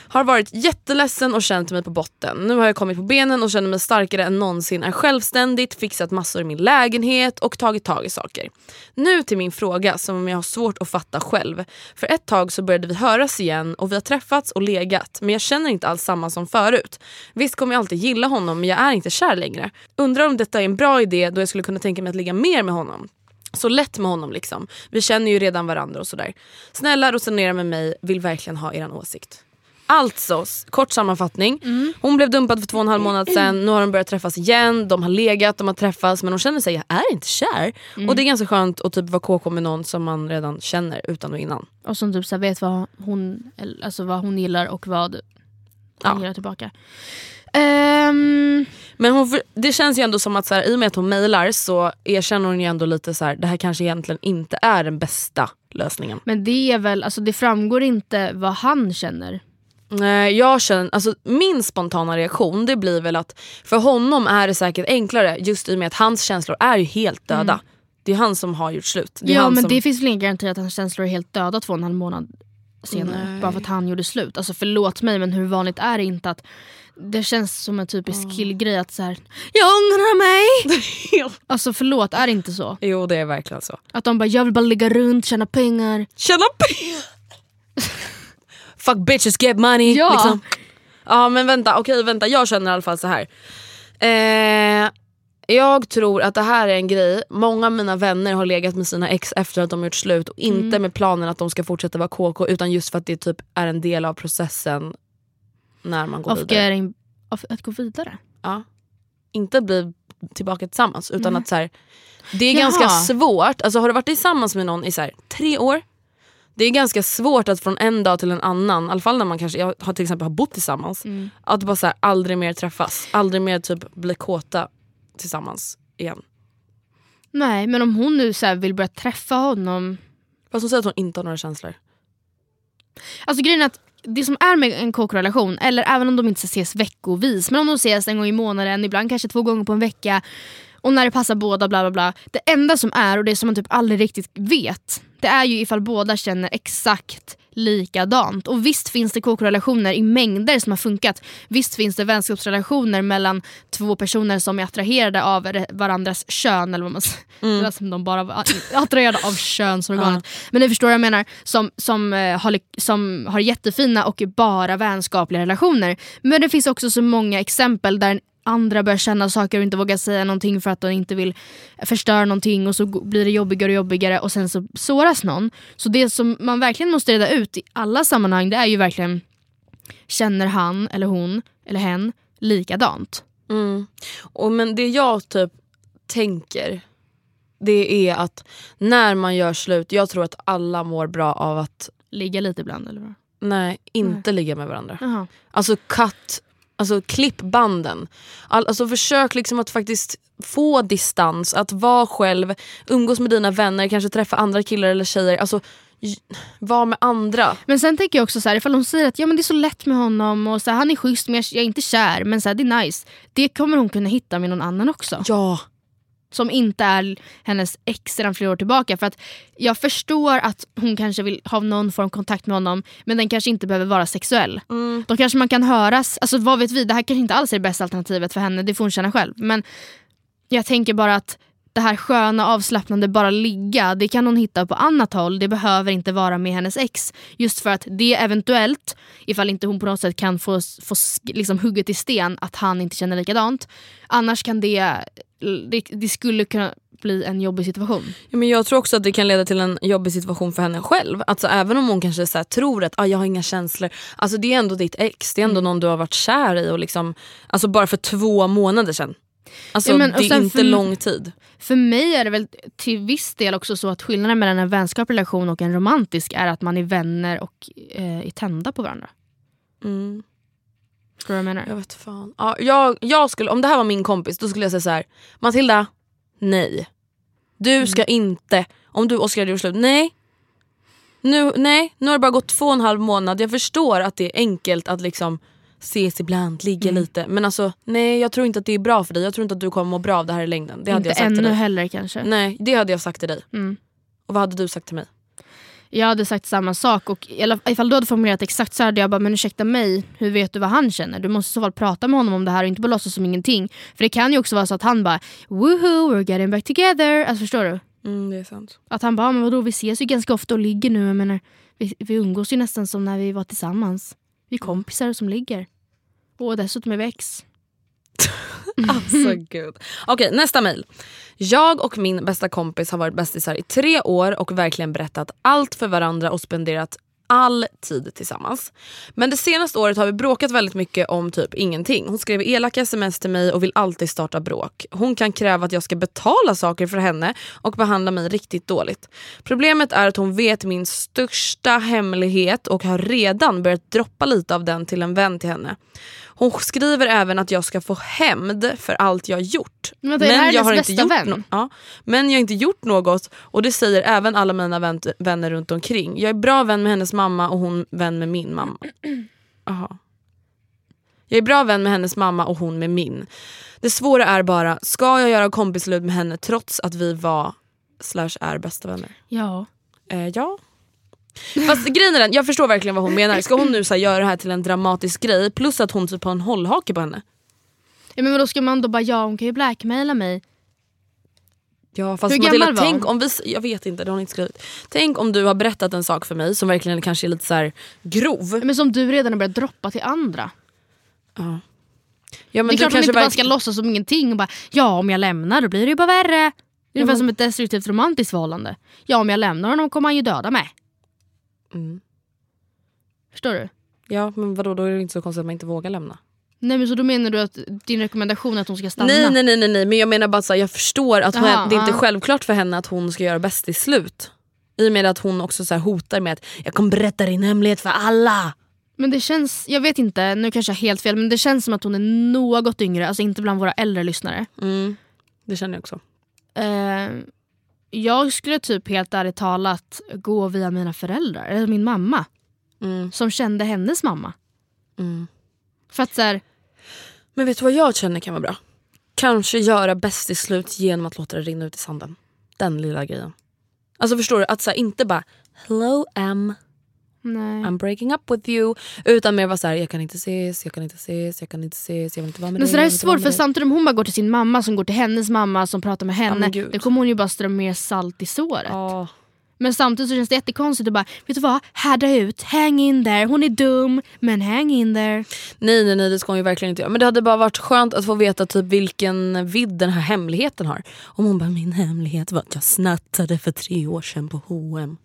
Har varit jätteledsen och känt mig på botten. Nu har jag kommit på benen och känner mig starkare än någonsin, är självständigt, fixat massor i min lägenhet och tagit tag i saker. Nu till min fråga som jag har svårt att fatta själv. För ett tag så började vi höras igen och vi har träffats och legat men jag känner inte alls samma som förut. Visst kommer jag alltid gilla honom men jag är inte kär längre. Undrar om detta är en bra idé då jag skulle kunna tänka mig att ligga mer med honom. Så lätt med honom liksom. Vi känner ju redan varandra och sådär. Snälla resonera med mig, vill verkligen ha er åsikt. Alltså, kort sammanfattning. Hon blev dumpad för två och en halv månad sedan. Nu har de börjat träffas igen. De har legat, de har träffats men hon känner sig, jag är inte kär. Och det är ganska skönt att typ vara KK med någon som man redan känner utan och innan. Och som typ så vet vad hon, alltså vad hon gillar och vad han Ja. gillar tillbaka. Ehm, Men hon, det känns ju ändå som att så här, i och med att hon mejlar så erkänner hon ju ändå lite så här, det här kanske egentligen inte är den bästa lösningen. men det är väl, alltså det framgår inte vad han känner. Nej, jag känner, alltså, min spontana reaktion det blir väl att för honom är det säkert enklare just i och med att hans känslor är ju helt döda. Det är han som har gjort slut. Ja men som, det finns väl ingen garanti att hans känslor är helt döda två och en halv månad senare. Bara för att han gjorde slut. Alltså förlåt mig men hur vanligt är det inte att det känns som en typisk killgrej att så här, jag ångrar mig. alltså förlåt, är det inte så? Jo det är verkligen så. Att de bara, jag vill bara ligga runt, tjäna pengar. Tjäna pengar! Fuck bitches get money. Ja. Liksom. Ja men vänta, okej vänta jag känner i alla fall så här. Eh, jag tror att det här är en grej, många av mina vänner har legat med sina ex efter att de har gjort slut och inte Mm. med planen att de ska fortsätta vara KK utan just för att det typ är en del av processen när man går Of vidare. of, att gå vidare. Ja. Inte bli tillbaka tillsammans utan Nej. att så här, det är Jaha. ganska svårt, alltså har du varit tillsammans med någon i så här, tre år det är ganska svårt att från en dag till en annan, i alla fall när man kanske jag har till exempel har bott tillsammans, Mm. att bara så här, aldrig mer träffas, aldrig mer typ bli kåta tillsammans igen. Nej men om hon nu så vill börja träffa honom. Fast hon säger att hon inte har några känslor. Alltså grejen är att det som är med en kåkrelation, eller även om de inte ses veckovis, men om de ses en gång i månaden, ibland kanske två gånger på en vecka och när det passar båda bla bla bla. Det enda som är, och det som man typ aldrig riktigt vet, det är ju ifall båda känner exakt likadant. Och visst finns det KK-relationer i mängder som har funkat. Visst finns det vänskapsrelationer mellan två personer som är attraherade av varandras kön. Eller vad man säger. Det lät som de bara var attraherade av könsorganet. Men ni förstår vad jag menar. Som, som, eh, har, som har jättefina och bara vänskapliga relationer. Men det finns också så många exempel där andra börjar känna saker och inte vågar säga någonting för att de inte vill förstöra någonting och så blir det jobbigare och jobbigare och sen så såras någon. Så det som man verkligen måste reda ut i alla sammanhang det är ju verkligen Känner han eller hon eller hen likadant? Mm. Och men det jag typ tänker det är att när man gör slut, jag tror att alla mår bra av att Ligga lite ibland eller vad? nej, inte ligga med varandra. Jaha. Alltså cut, alltså klipp banden. All, alltså försök liksom att faktiskt få distans, att vara själv, umgås med dina vänner, kanske träffa andra killar eller tjejer. Alltså j- var med andra. Men sen tänker jag också så här, ifall hon säger att ja, men det är så lätt med honom och så här, han är schysst men jag jag är inte kär men så här, det är nice. Det kommer hon kunna hitta med någon annan också. Ja. Som inte är hennes ex sedan flera år tillbaka. För att jag förstår att hon kanske vill ha någon form av kontakt med honom men den kanske inte behöver vara sexuell. Då kanske man kan höras, alltså vad vet vi, det här kanske inte alls är det bästa alternativet för henne, det får hon känna själv. Men jag tänker bara att det här sköna avslappnande bara ligga, det kan hon hitta på annat håll. Det behöver inte vara med hennes ex. Just för att det eventuellt, ifall inte hon på något sätt kan få, få liksom hugget i sten att han inte känner likadant. Annars kan det, det, det skulle kunna bli en jobbig situation. Ja, men jag tror också att det kan leda till en jobbig situation för henne själv. Alltså, även om hon kanske så tror att ah, jag har inga känslor. Alltså, det är ändå ditt ex, det är ändå någon du har varit kär i. Och liksom, alltså, bara för två månader sedan. Alltså, Ja, men- det är inte för- lång tid. För mig är det väl till viss del också så att skillnaden mellan en vänskaplig relation och en romantisk är att man är vänner och eh, är tända på varandra. Mm. Förstår du vad jag menar? Jag vet fan. Ja, jag, jag skulle, om det här var min kompis då skulle jag säga så här. Matilda, nej. Du ska inte, om du och Oskar hade gjort slut, nej. Nu, nej, nu har det bara gått två och en halv månad. Jag förstår att det är enkelt att liksom ses ibland, ligga lite. Men alltså nej jag tror inte att det är bra för dig. Jag tror inte att du kommer må bra av det här i längden. Det hade inte jag sagt till ännu dig. heller kanske. Nej det hade jag sagt till dig. Mm. Och vad hade du sagt till mig? Jag hade sagt samma sak och ifall du hade formulerat exakt så hade jag bara, men ursäkta mig, hur vet du vad han känner? Du måste i så fall prata med honom om det här och inte bara låtsas som ingenting. För det kan ju också vara så att han bara, woohoo, we're getting back together. Alltså förstår du? Mm, det är sant. Att han bara, men vadå vi ses ju ganska ofta och ligger nu. Jag menar, vi, vi umgås ju nästan som när vi var tillsammans. Vi är kompisar som ligger. Och dessutom är vi ex. Alltså gud. Okej nästa mail. Jag och min bästa kompis har varit bästisar i tre år och verkligen berättat allt för varandra och spenderat all tid tillsammans. Men det senaste året har vi bråkat väldigt mycket om typ ingenting. Hon skrev elaka sms till mig och vill alltid starta bråk. Hon kan kräva att jag ska betala saker för henne och behandla mig riktigt dåligt. Problemet är att hon vet min största hemlighet och har redan börjat droppa lite av den till en vän till henne. Hon skriver även att jag ska få hämnd för allt jag gjort. Men vänta, här jag har inte gjort vän? no- ja, men jag har inte gjort något och det säger även alla mina vän- vänner runt omkring. Jag är bra vän med hennes mamma och hon vän med min mamma. Aha. Jag är bra vän med hennes mamma och hon med min. Det svåra är bara, ska jag göra kompisslut med henne trots att vi var slash är bästa vänner? Ja. Eh, ja. Fast grejen är den, jag förstår verkligen vad hon menar. Ska hon nu så här, göra det här till en dramatisk grej plus att hon typ har en hållhake på henne? ja men då ska man då bara, ja hon kan ju blackmaila mig. Ja fast Hur Matilda, gammal var tänk om vi, jag vet inte, det har hon inte skrivit. Tänk om du har berättat en sak för mig som verkligen kanske är lite så här grov. Men som du redan har börjat droppa till andra. Ja. Ja, men det är klart man inte bara ska låtsas som ingenting och bara, ja om jag lämnar då blir det ju bara värre. Det är ungefär som ett destruktivt romantiskt förhållande. Ja om jag lämnar honom kommer han ju döda mig. Mm. Förstår du? Ja men vadå, då är det inte så konstigt att man inte vågar lämna. Nej men så då menar du att din rekommendation är att hon ska stanna? Nej, nej nej nej nej men jag menar bara här, jag förstår att hon, Jaha, det är inte ja. självklart för henne att hon ska göra bäst i slut. I och med att hon också så här hotar med att jag kommer berätta din hemlighet för alla. Men det känns, jag vet inte, nu kanske jag har helt fel men det känns som att hon är något yngre, alltså inte bland våra äldre lyssnare. Mm. Det känner jag också. Eh, jag skulle typ helt ärligt talat gå via mina föräldrar, eller min mamma. Mm. Som kände hennes mamma. Mm. För att så här, Men vet du vad jag känner kan vara bra? Kanske göra bäst i slut genom att låta det rinna ut i sanden. Den lilla grejen. Alltså förstår du? Att så här, inte bara hello M, Nej. I'm breaking up with you. Utan mer vara såhär, jag kan inte ses, jag kan inte ses, jag kan inte ses, jag vill inte vara med Men dig. så det är svårt för samtidigt om hon bara går till sin mamma som går till hennes mamma som pratar med henne. men gud. då kommer hon ju bara strö mer salt i såret. Ja. Men samtidigt så känns det jättekonstigt att bara, vet du vad? Härda ut, hang in there. Hon är dum, men hang in there. Nej nej nej det ska hon ju verkligen inte göra. Men det hade bara varit skönt att få veta typ vilken vidd den här hemligheten har. Om hon bara, min hemlighet var att jag snattade för tre år sedan på H&M.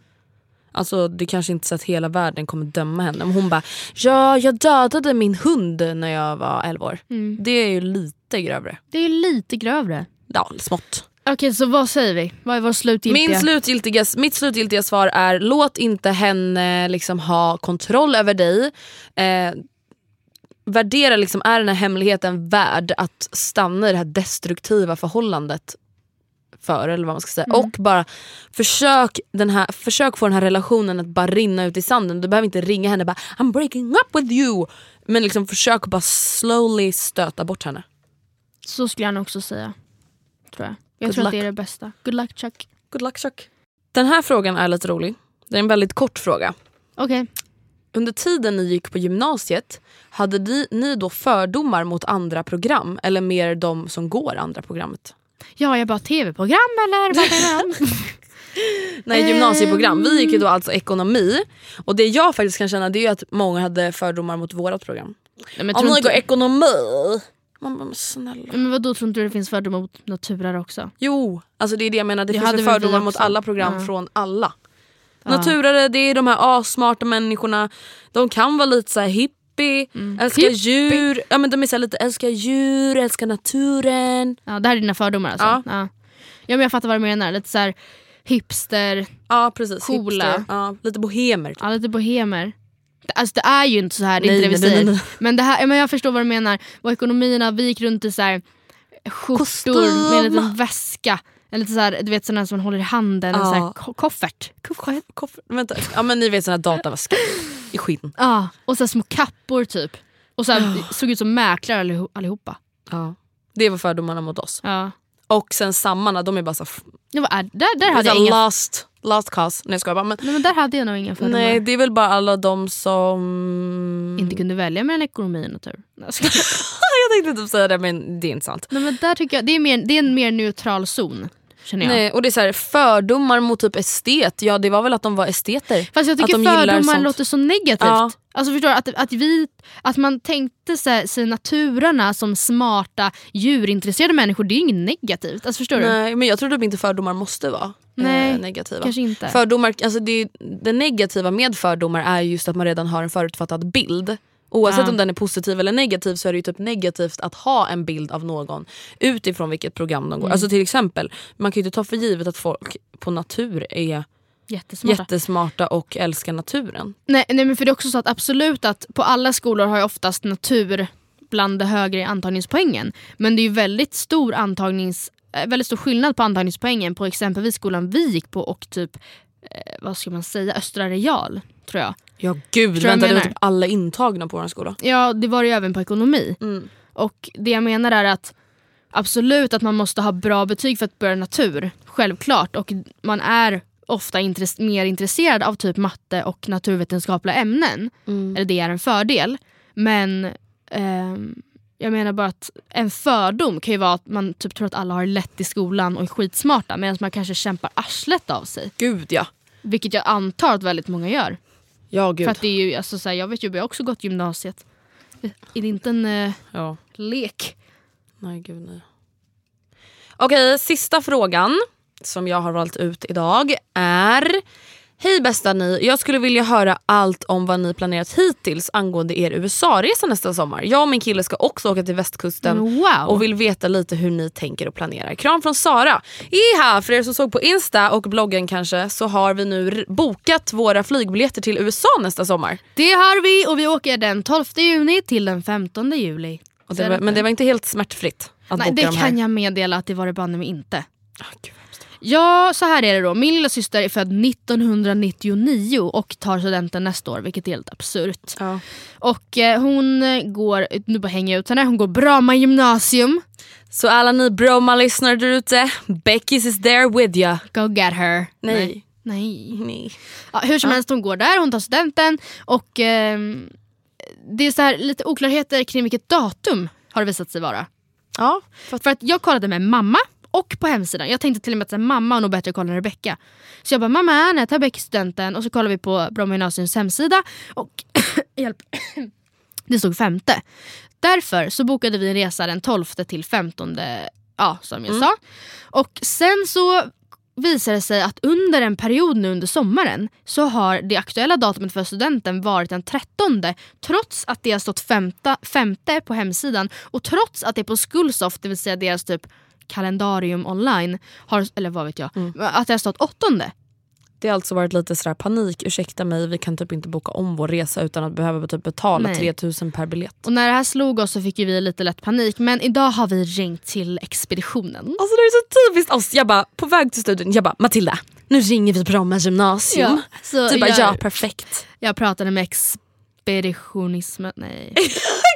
Alltså det kanske inte så att hela världen kommer döma henne. Men hon bara, ja jag dödade min hund när jag var 11 år. Det är ju lite grövre. Det är lite grövre. Ja, smått. Okej, så vad säger vi? Vad är vår slutgiltiga? Min slutgiltiga, mitt slutgiltiga svar är låt inte henne liksom ha kontroll över dig. Eh, värdera liksom, är den här hemligheten värd att stanna i det här destruktiva förhållandet för eller vad man ska säga. Och bara försök, den här, försök få den här relationen att bara rinna ut i sanden. Du behöver inte ringa henne och bara I'm breaking up with you. Men liksom försök bara slowly stöta bort henne. Så skulle jag nog också säga. Tror jag. Jag Good tror att luck. det är det bästa. Good luck Chuck. Good luck Chuck. Den här frågan är lite rolig. Det är en väldigt kort fråga. Okej. Under tiden ni gick på gymnasiet, hade ni, ni då fördomar mot andra program? Eller mer de som går andra programmet? Ja, jag bara tv-program eller vad är det? Nej, gymnasieprogram. Vi gick ju då alltså ekonomi. Och det jag faktiskt kan känna det är ju att många hade fördomar mot vårt program. Nej, men Om ni går ekonomi... Man bara, men snälla. Men vadå, tror inte du det finns fördomar mot naturare också? Jo, alltså det är det jag menar. Det Det finns väl fördomar mot alla program Ja. från alla. Naturare, det är de här assmarta människorna. De kan vara lite så här hippie, älskar Hippie. djur. Ja, men de är så lite älskar djur, älskar naturen. Ja, det här är dina fördomar alltså? Ja. Ja, ja men jag fattar vad du menar. Lite så här hipster, Ja precis, Coola. hipster. Ja, lite bohemer. typ. ja, lite bohemer. Alltså det är ju inte så här, Nej, inte det vi säger. Men, det här, men jag förstår vad du menar. Och ekonomierna, vi gick runt i så här skjortor Kostym. med en liten väska. En lite så här, du vet sådana som man håller i handen, en Ja. så här ko- koffert. koffert. Koff- vänta. Ja men ni vet såna här dataväskor i skinn. Ja, och så små kappor typ. Och så här, såg ut som mäklare alliho- allihopa. Ja. Det var fördomarna mot oss. Ja. Och sen sammarna, de är bara så Ja, vad är, där, där, hade jag här inga, last, last cause. Nej jag skojar bara. Men, nej, men där hade jag nog inga fördomar. nej det är väl bara alla de som... Inte kunde välja mellan ekonomi och natur. Jag jag tänkte typ säga det men det är inte sant. Nej, men där tycker jag, det, är mer, det är en mer neutral zon. Känner jag. Nej, och det är så här, fördomar mot typ estet, ja det var väl att de var esteter. Fast jag Att tycker de gillar fördomar låter så negativt. Ja. Alltså förstår du, att, att, vi, att man tänkte sig, sig naturerna som smarta djurintresserade människor, det är ju inget negativt. Alltså förstår du? Nej men jag tror typ inte fördomar måste vara Nej, eh, negativa. Kanske inte. Fördomar, alltså det, det negativa med fördomar är just att man redan har en förutfattad bild. Oavsett Ja. om den är positiv eller negativ så är det ju typ negativt att ha en bild av någon utifrån vilket program de går. Mm. Alltså till exempel, man kan ju inte ta för givet att folk på natur är Jättesmarta. jättesmarta och älskar naturen. Nej, nej men för det är också så att absolut att på alla skolor har ju oftast natur bland det högre i antagningspoängen. Men det är ju väldigt stor antagnings eh, väldigt stor skillnad på antagningspoängen på exempelvis skolan vi gick på och typ eh, vad ska man säga, Östra Real tror jag. Ja gud, jag vänta det var typ alla intagna på vår skola. Ja det var det ju även på ekonomi. Mm. Och det jag menar är att absolut att man måste ha bra betyg för att börja natur. Självklart. Och man är ofta intress- mer intresserad av typ matte och naturvetenskapliga ämnen. Eller det är en fördel. Men ehm, jag menar bara att en fördom kan ju vara att man typ tror att alla har lätt i skolan och är skitsmarta medan man kanske kämpar arslet av sig. Gud ja. Vilket jag antar att väldigt många gör. Ja gud. För att det är ju, alltså, så här, jag vet ju, jag har också gått gymnasiet. Är det inte en eh, Ja. lek? Nej gud nej. Okej, sista frågan som jag har valt ut idag är Hej bästa ni, jag skulle vilja höra allt om vad ni planerat hittills angående er USA-resa nästa sommar. Jag och min kille ska också åka till västkusten wow. och vill veta lite hur ni tänker och planerar. Kram från Sara. Iha, för er som såg på Insta och bloggen kanske så har vi nu bokat våra flygbiljetter till USA nästa sommar. Det har vi och vi åker den 12 juni till den 15 juli. Det var, men det var inte helt smärtfritt att Nej, boka det de här. kan jag meddela att det var det banne mig inte. Hemskt. Ja, så här är det då. Min lilla syster är född 1999 och tar studenten nästa år, vilket är helt absurt. Ja. Och eh, hon eh, går, nu bara hänger jag ut henne, hon går Bromma gymnasium. Så alla ni Bromma-lyssnare där ute, Beckis is there with ya. Go get her. Nej. Nej. Nej. Ja, hur som helst, hon går där, hon tar studenten och ehm, det är så här lite oklarheter kring vilket datum har det visat sig vara. Ja, För att jag kollade med mamma och på hemsidan. Jag tänkte till och med att så här, mamma har nog bättre koll än Rebecka. Så jag bara, mamma när tar Beck studenten? Och så kollar vi på Bromma gymnasiums hemsida och hjälp, det stod femte. Därför så bokade vi en resa den 12 till 15, ja som jag sa. Och sen så visar det sig att under en period nu under sommaren så har det aktuella datumet för studenten varit den 13 trots att det har stått femta, femte på hemsidan och trots att det på Skullsoft, det vill säga deras typ kalendarium online, har, eller vad vet jag, att det har stått åttonde. Det har alltså varit lite sådär panik, ursäkta mig vi kan typ inte boka om vår resa utan att behöva typ betala Nej. 3000 per biljett. Och när det här slog oss så fick vi lite lätt panik men idag har vi ringt till expeditionen. Alltså det är så typiskt oss. Jag bara, på väg till studion, jag bara Matilda, nu ringer vi Bromma gymnasium. så du bara jag, ja perfekt. jag pratade med expeditionismen, nej.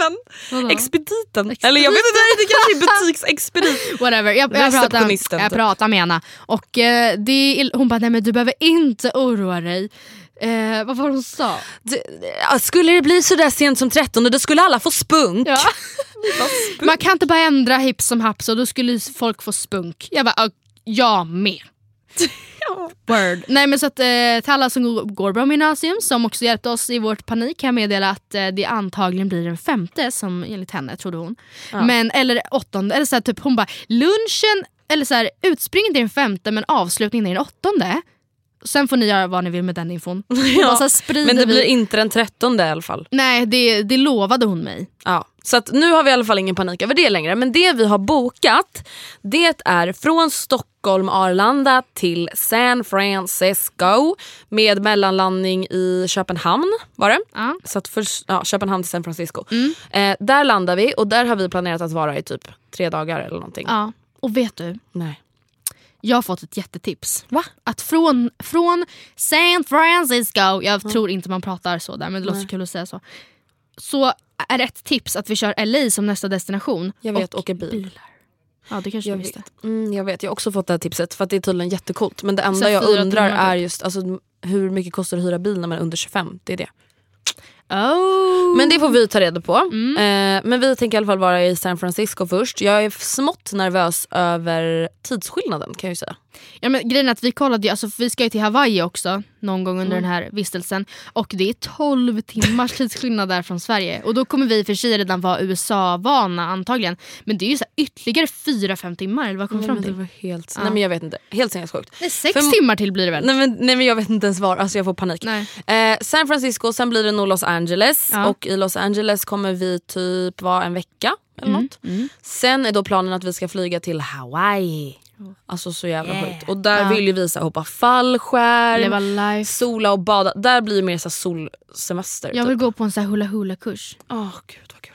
Expeditionismen! Vadå? Expediten. Eller jag vet inte, det kanske är butiksexpedit. Whatever, jag, jag, pratar, Receptionisten, jag typ. pratar med henne. Och eh, det, hon bara, nej men du behöver inte oroa dig. Eh, vad var det hon sa? Ja, Skulle det bli sådär sent som 13 då skulle alla få spunk. Ja. Man kan inte bara ändra hipp som haps och då skulle folk få spunk. Jag bara, "Ja, jag med. Word. Nej men så att eh, till alla som går- Bromma gymnasium som också hjälpte oss i vårt panik kan jag meddela att eh, det antagligen blir den femte som enligt henne trodde hon. Men, eller åttonde, eller så här, typ hon bara lunchen, eller så här, utspringet är den femte men avslutningen är den åttonde. Sen får ni göra vad ni vill med den infon. Sprider Men det vi- blir inte den 13 i alla fall. Nej det, det lovade hon mig. Ja, så nu har vi i alla fall ingen panik över det längre. Men det vi har bokat det är från Stockholm Arlanda till San Francisco med mellanlandning i Köpenhamn var det. Ja. Så att först, ja, Köpenhamn till San Francisco. Eh, där landar vi och där har vi planerat att vara i typ tre dagar eller någonting. Ja. Och vet du, Nej. Jag har fått ett jättetips. Va? Att från, från San Francisco, jag tror inte man pratar så där men det låter så kul att säga så. Så är ett tips att vi kör LA som nästa destination. Jag vet, och åker bil. bilar. Ja det kanske Jag du visste. vet. Mm, jag vet, jag har också fått det här tipset för det är tydligen jättecoolt. Men det Så enda jag undrar är typ. just alltså, hur mycket kostar det att hyra bil när man är under 25? Det är det. Oh. Men det får vi ta reda på. Eh, men vi tänker i alla fall vara i San Francisco först. Jag är smått nervös över tidsskillnaden kan jag ju säga. Ja, men grejen är att vi kollade ju, alltså, vi ska ju till Hawaii också någon gång Mm. under den här vistelsen. Och det är 12 timmars tidsskillnad där från Sverige. Och då kommer vi för sig redan vara USA-vana antagligen. Men det är ju så här ytterligare 4-5 timmar eller vad kom vi fram men det till? var helt, nej men jag vet inte, helt sinnessjukt. Är sex För- timmar till blir det väl? Nej men, nej men jag vet inte ens var, alltså jag får panik. Nej. Eh, San Francisco, sen blir det nog Los Angeles Ja. och i Los Angeles kommer vi typ vara en vecka eller Mm, något. Sen är då planen att vi ska flyga till Hawaii. Alltså så jävla Yeah. sjukt. Och där Ja. vill ju vi så här, hoppa fallskärm, sola och bada. Där blir det mer så här solsemester. Jag vill typ. gå på en så här hula hula kurs. Åh gud vad kul.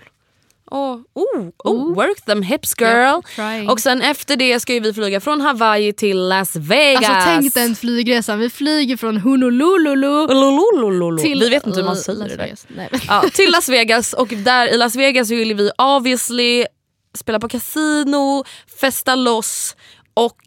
Åh, oh, oh, work them hips girl. Yep, och sen efter det ska ju vi flyga från Hawaii till Las Vegas. Alltså tänk den flygresan. Vi flyger från Honolulu till Vi vet inte hur man säger Las det där. Vegas. Nej. Ja, till Las Vegas och där i Las Vegas vill vi obviously spela på kasino, festa loss och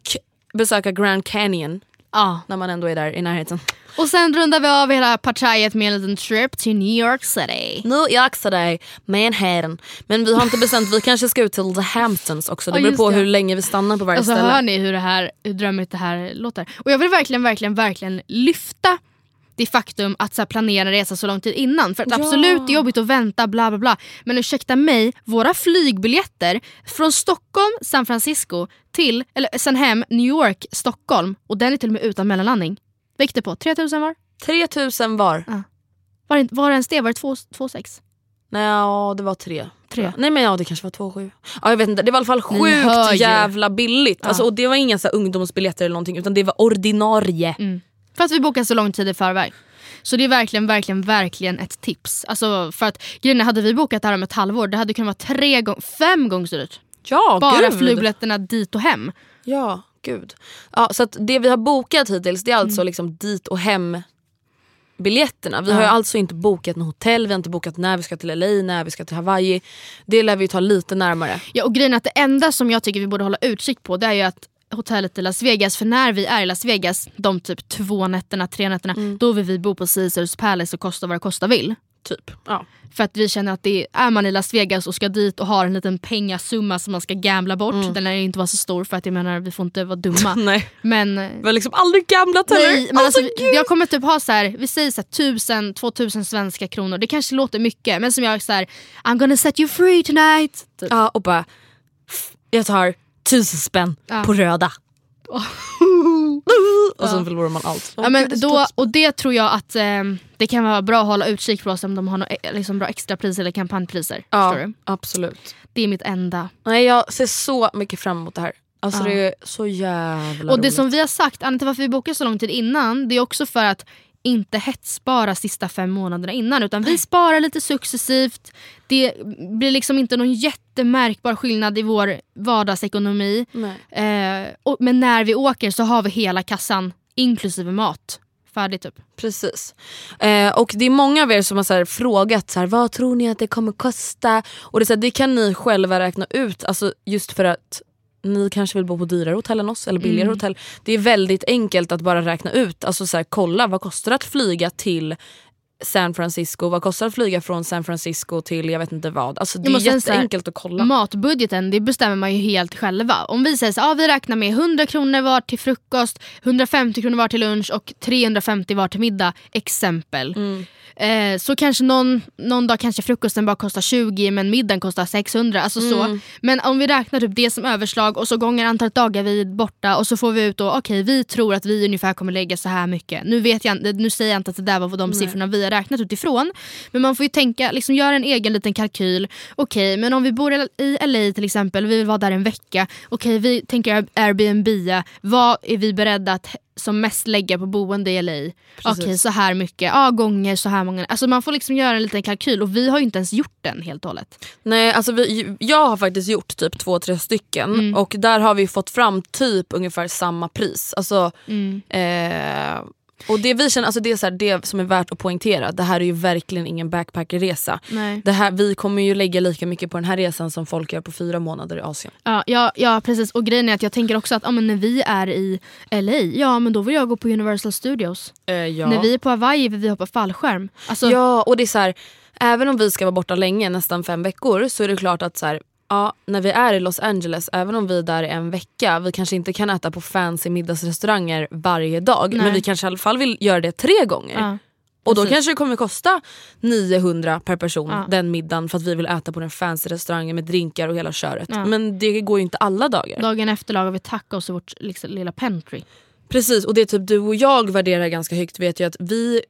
besöka Grand Canyon Ja. när man ändå är där i närheten. Och sen rundar vi av hela partajet med en liten trip till New York City. New York City, Manhattan. Men vi har inte bestämt, vi kanske ska ut till The Hamptons också. Det beror på det. hur länge vi stannar på varje Alltså ställe. hör ni hur, det här, hur drömmigt det här låter? Och jag vill verkligen, verkligen, verkligen lyfta det faktum att så här, planera resa så lång tid innan. För att absolut det är jobbigt att vänta bla bla bla. Men ursäkta mig, våra flygbiljetter från Stockholm, San Francisco till, eller sen hem, New York, Stockholm och den är till och med utan mellanlandning. Vad gick det på? 3000 var? 3000 var. Var det, var det ens det? Var det 2,6? Nej, ja, det var tre. Tre. Nej men ja det kanske var två sju. Ja, jag vet inte, det var i alla fall sjukt ju. jävla billigt. Alltså, och det var inga så här, ungdomsbiljetter eller någonting utan det var ordinarie. Mm. För att vi bokar så lång tid i förväg. Så det är verkligen, verkligen, verkligen ett tips. Alltså för att grejen hade vi bokat det här om ett halvår, det hade kunnat vara tre gång, fem gånger så dyrt. Ja, Bara gud. flygbiljetterna dit och hem. Ja, gud. Ja, så det vi har bokat hittills det är Mm. alltså liksom dit och hem biljetterna. Vi har ju alltså inte bokat något hotell, vi har inte bokat när vi ska till LA, när vi ska till Hawaii. Det lär vi ta lite närmare. Ja, och grejen är att det enda som jag tycker vi borde hålla utkik på det är ju att hotellet i Las Vegas. För när vi är i Las Vegas, de typ två nätterna, tre nätterna, då vill vi bo på Caesars Palace och kosta vad det kosta vill. Typ. Ja. För att vi känner att det är, är man i Las Vegas och ska dit och har en liten pengasumma som man ska gambla bort. Den lär inte vara så stor för att jag menar vi får inte vara dumma. Nej. Men Vi har liksom aldrig gamblat heller. Nej, men alltså, vi- jag kommer typ ha så här, vi säger så här, tusen, två tusen svenska kronor. Det kanske låter mycket men som jag är så här, I'm gonna set you free tonight. Typ. Ja, och bara, jag tar tusen spänn Ja. på röda. och sen förlorar man allt. Ja, men då, och det tror jag att eh, det kan vara bra att hålla utkik på oss om de har några eh, liksom bra extrapriser eller kampanjpriser. ja, absolut. Det är mitt enda. Nej, jag ser så mycket fram emot det här. Alltså Ja. det är så jävla Och det roligt. som vi har sagt, anledningen till varför vi bokar så lång tid innan, det är också för att inte hetsspara sista fem månaderna innan utan vi sparar lite successivt. Det blir liksom inte någon jättemärkbar skillnad i vår vardagsekonomi. Eh, och, men när vi åker så har vi hela kassan inklusive mat färdig typ. Precis. Eh, och det är många av er som har så här frågat så här, vad tror ni att det kommer kosta? Och det, så här, det kan ni själva räkna ut, alltså just för att ni kanske vill bo på dyrare hotell än oss eller billigare Mm. hotell. Det är väldigt enkelt att bara räkna ut, alltså så här, kolla vad kostar det att flyga till San Francisco, vad kostar det att flyga från San Francisco till jag vet inte vad. Alltså det Ja, är jätteenkelt att kolla. Matbudgeten det bestämmer man ju helt själva. Om vi säger så ah, vi räknar med 100 kronor var till frukost, 150 kronor var till lunch och 350 var till middag. Exempel. Mm. Eh, så kanske någon, någon dag kanske frukosten bara kostar 20 men middagen kostar 600. Alltså Mm. så. Men om vi räknar typ det som överslag och så gånger antalet dagar vi är borta och så får vi ut då okej vi tror att vi ungefär kommer lägga så här mycket. Nu, vet jag, nu säger jag inte att det där var de siffrorna vi har räknat utifrån. Men man får ju tänka, liksom göra en egen liten kalkyl. Okej men om vi bor i LA till exempel, vi vill vara där en vecka. Okej vi tänker Airbnb, vad är vi beredda att som mest lägga på boende i LA? Okej så här mycket, ja, gånger så här många. Alltså man får liksom göra en liten kalkyl och vi har ju inte ens gjort den helt och hållet. Nej, alltså vi, jag har faktiskt gjort typ två, tre stycken Mm. och där har vi fått fram typ ungefär samma pris. Alltså, Mm. eh, och det vi känner, alltså det, är så här, det som är värt att poängtera, det här är ju verkligen ingen backpackerresa. Nej. Det här, vi kommer ju lägga lika mycket på den här resan som folk gör på fyra månader i Asien. Ja, ja, ja precis och grejen är att jag tänker också att ja, men när vi är i LA, ja men då vill jag gå på Universal Studios. Eh, ja. När vi är på Hawaii vill vi hoppa fallskärm. Alltså, Ja, och det är så här, även om vi ska vara borta länge, nästan fem veckor, så är det klart att så här, ja, när vi är i Los Angeles, även om vi är där i en vecka, vi kanske inte kan äta på fancy middagsrestauranger varje dag, Nej. men vi kanske i alla fall vill göra det tre gånger. ja. och då kanske det kommer kosta 900 per person Ja. den middagen för att vi vill äta på den fancy restaurangen med drinkar och hela köret. Ja. Men det går ju inte alla dagar. Dagen efter lagar vi tacos i vårt liksom, lilla pentry. Precis, och det typ du och jag värderar ganska högt vet jag att vi,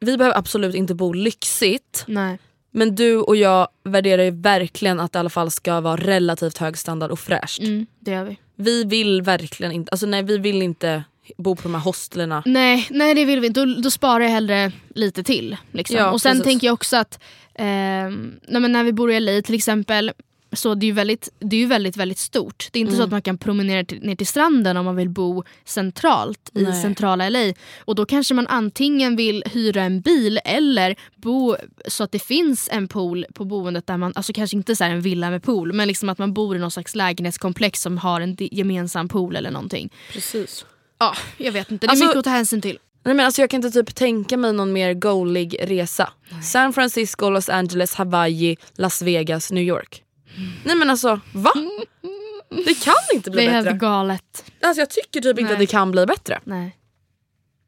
vi behöver absolut inte bo lyxigt. Nej. Men du och jag värderar ju verkligen att det i alla fall ska vara relativt hög standard och fräscht. Mm, det gör vi. Vi vill verkligen inte, alltså nej vi vill inte bo på de här hostlerna. Nej, nej det vill vi inte. Då, då sparar jag hellre lite till. Liksom. Ja, och sen precis. tänker jag också att men när vi bor i LA till exempel så det är ju väldigt, det är ju väldigt, väldigt stort. Det är inte Mm. så att man kan promenera till, ner till stranden om man vill bo centralt i Nej. centrala LA. Och då kanske man antingen vill hyra en bil eller bo så att det finns en pool på boendet där man, alltså kanske inte så här en villa med pool, men liksom att man bor i någon slags lägenhetskomplex som har en gemensam pool eller någonting. Precis. Ja, jag vet inte. Det är Alltså- mycket att ta hänsyn till. Nej, men alltså jag kan inte typ tänka mig någon mer goalig resa. San Francisco, Los Angeles, Hawaii, Las Vegas, New York. Nej men alltså va? Det kan inte bli Det är bättre. helt galet. Alltså, jag tycker typ inte att det kan bli bättre. Nej.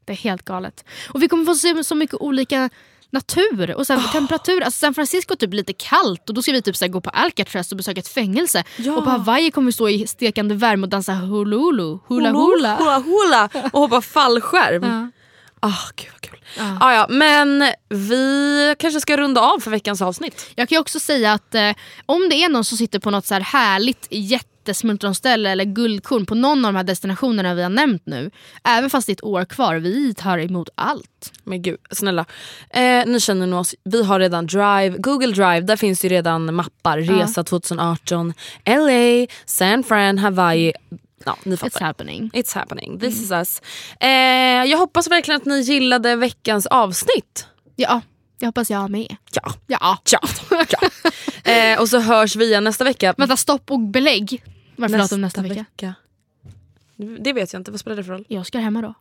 Det är helt galet. Och vi kommer få se så mycket olika natur och sen temperatur. Alltså San Francisco är typ lite kallt och då ska vi typ så gå på Alcatraz och besöka ett fängelse. Ja. Och på Hawaii kommer vi stå i stekande värme och dansa hula. Hula hula. hula, hula och hoppa fallskärm. Ja. Ah, gud vad kul. Ja. Ah, ja, men vi kanske ska runda av för veckans avsnitt. Jag kan också säga att eh, om det är någon som sitter på något så här härligt jättesmultronställe eller guldkorn på någon av de här destinationerna vi har nämnt nu. Även fast det är ett år kvar, vi tar emot allt. Men gud, snälla. Eh, ni känner nog oss, vi har redan Drive, Google Drive, där finns ju redan mappar. Resa 2018, LA, San Fran, Hawaii. Ja, ni It's fattar. happening. It's happening, this is us. Eh, jag hoppas verkligen att ni gillade veckans avsnitt. Ja, det hoppas jag med. Ja. Ja. Ja. ja. Eh, och så hörs vi igen nästa vecka. Vänta, stopp och belägg. Varför datum nästa vecka? Det vet jag inte. Vad spelar det för roll? Är Oskar hemma då?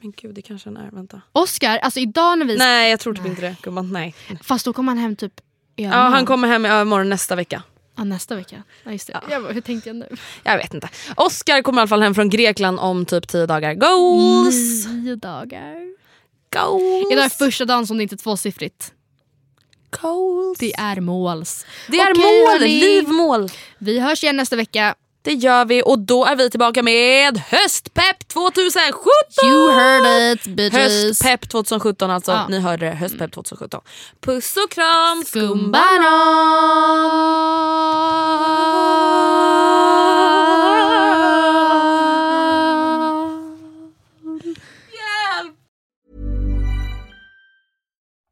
Men gud, det kanske han är. Vänta. Oskar, alltså idag när vi... Nej, jag tror typ inte det. Gumman, nej. Fast då kommer han hem typ Ja, han kommer hem i övermorgon nästa vecka. Ja, nästa vecka. Ja, just det. Jag bara, hur tänkte jag nu? Jag vet inte. Oskar kommer i alla fall hem från Grekland om typ tio dagar. Goals! Nio dagar. Goals! Idag är första dagen som det inte är tvåsiffrigt. Goals! Det är måls. Det är Okej, mål! Livmål! Vi hörs igen nästa vecka. Det gör vi och då är vi tillbaka med höstpepp 2017! You heard it bitches. Höstpepp 2017 alltså. Ja. Ni hörde det. Höstpepp 2017. Puss och kram!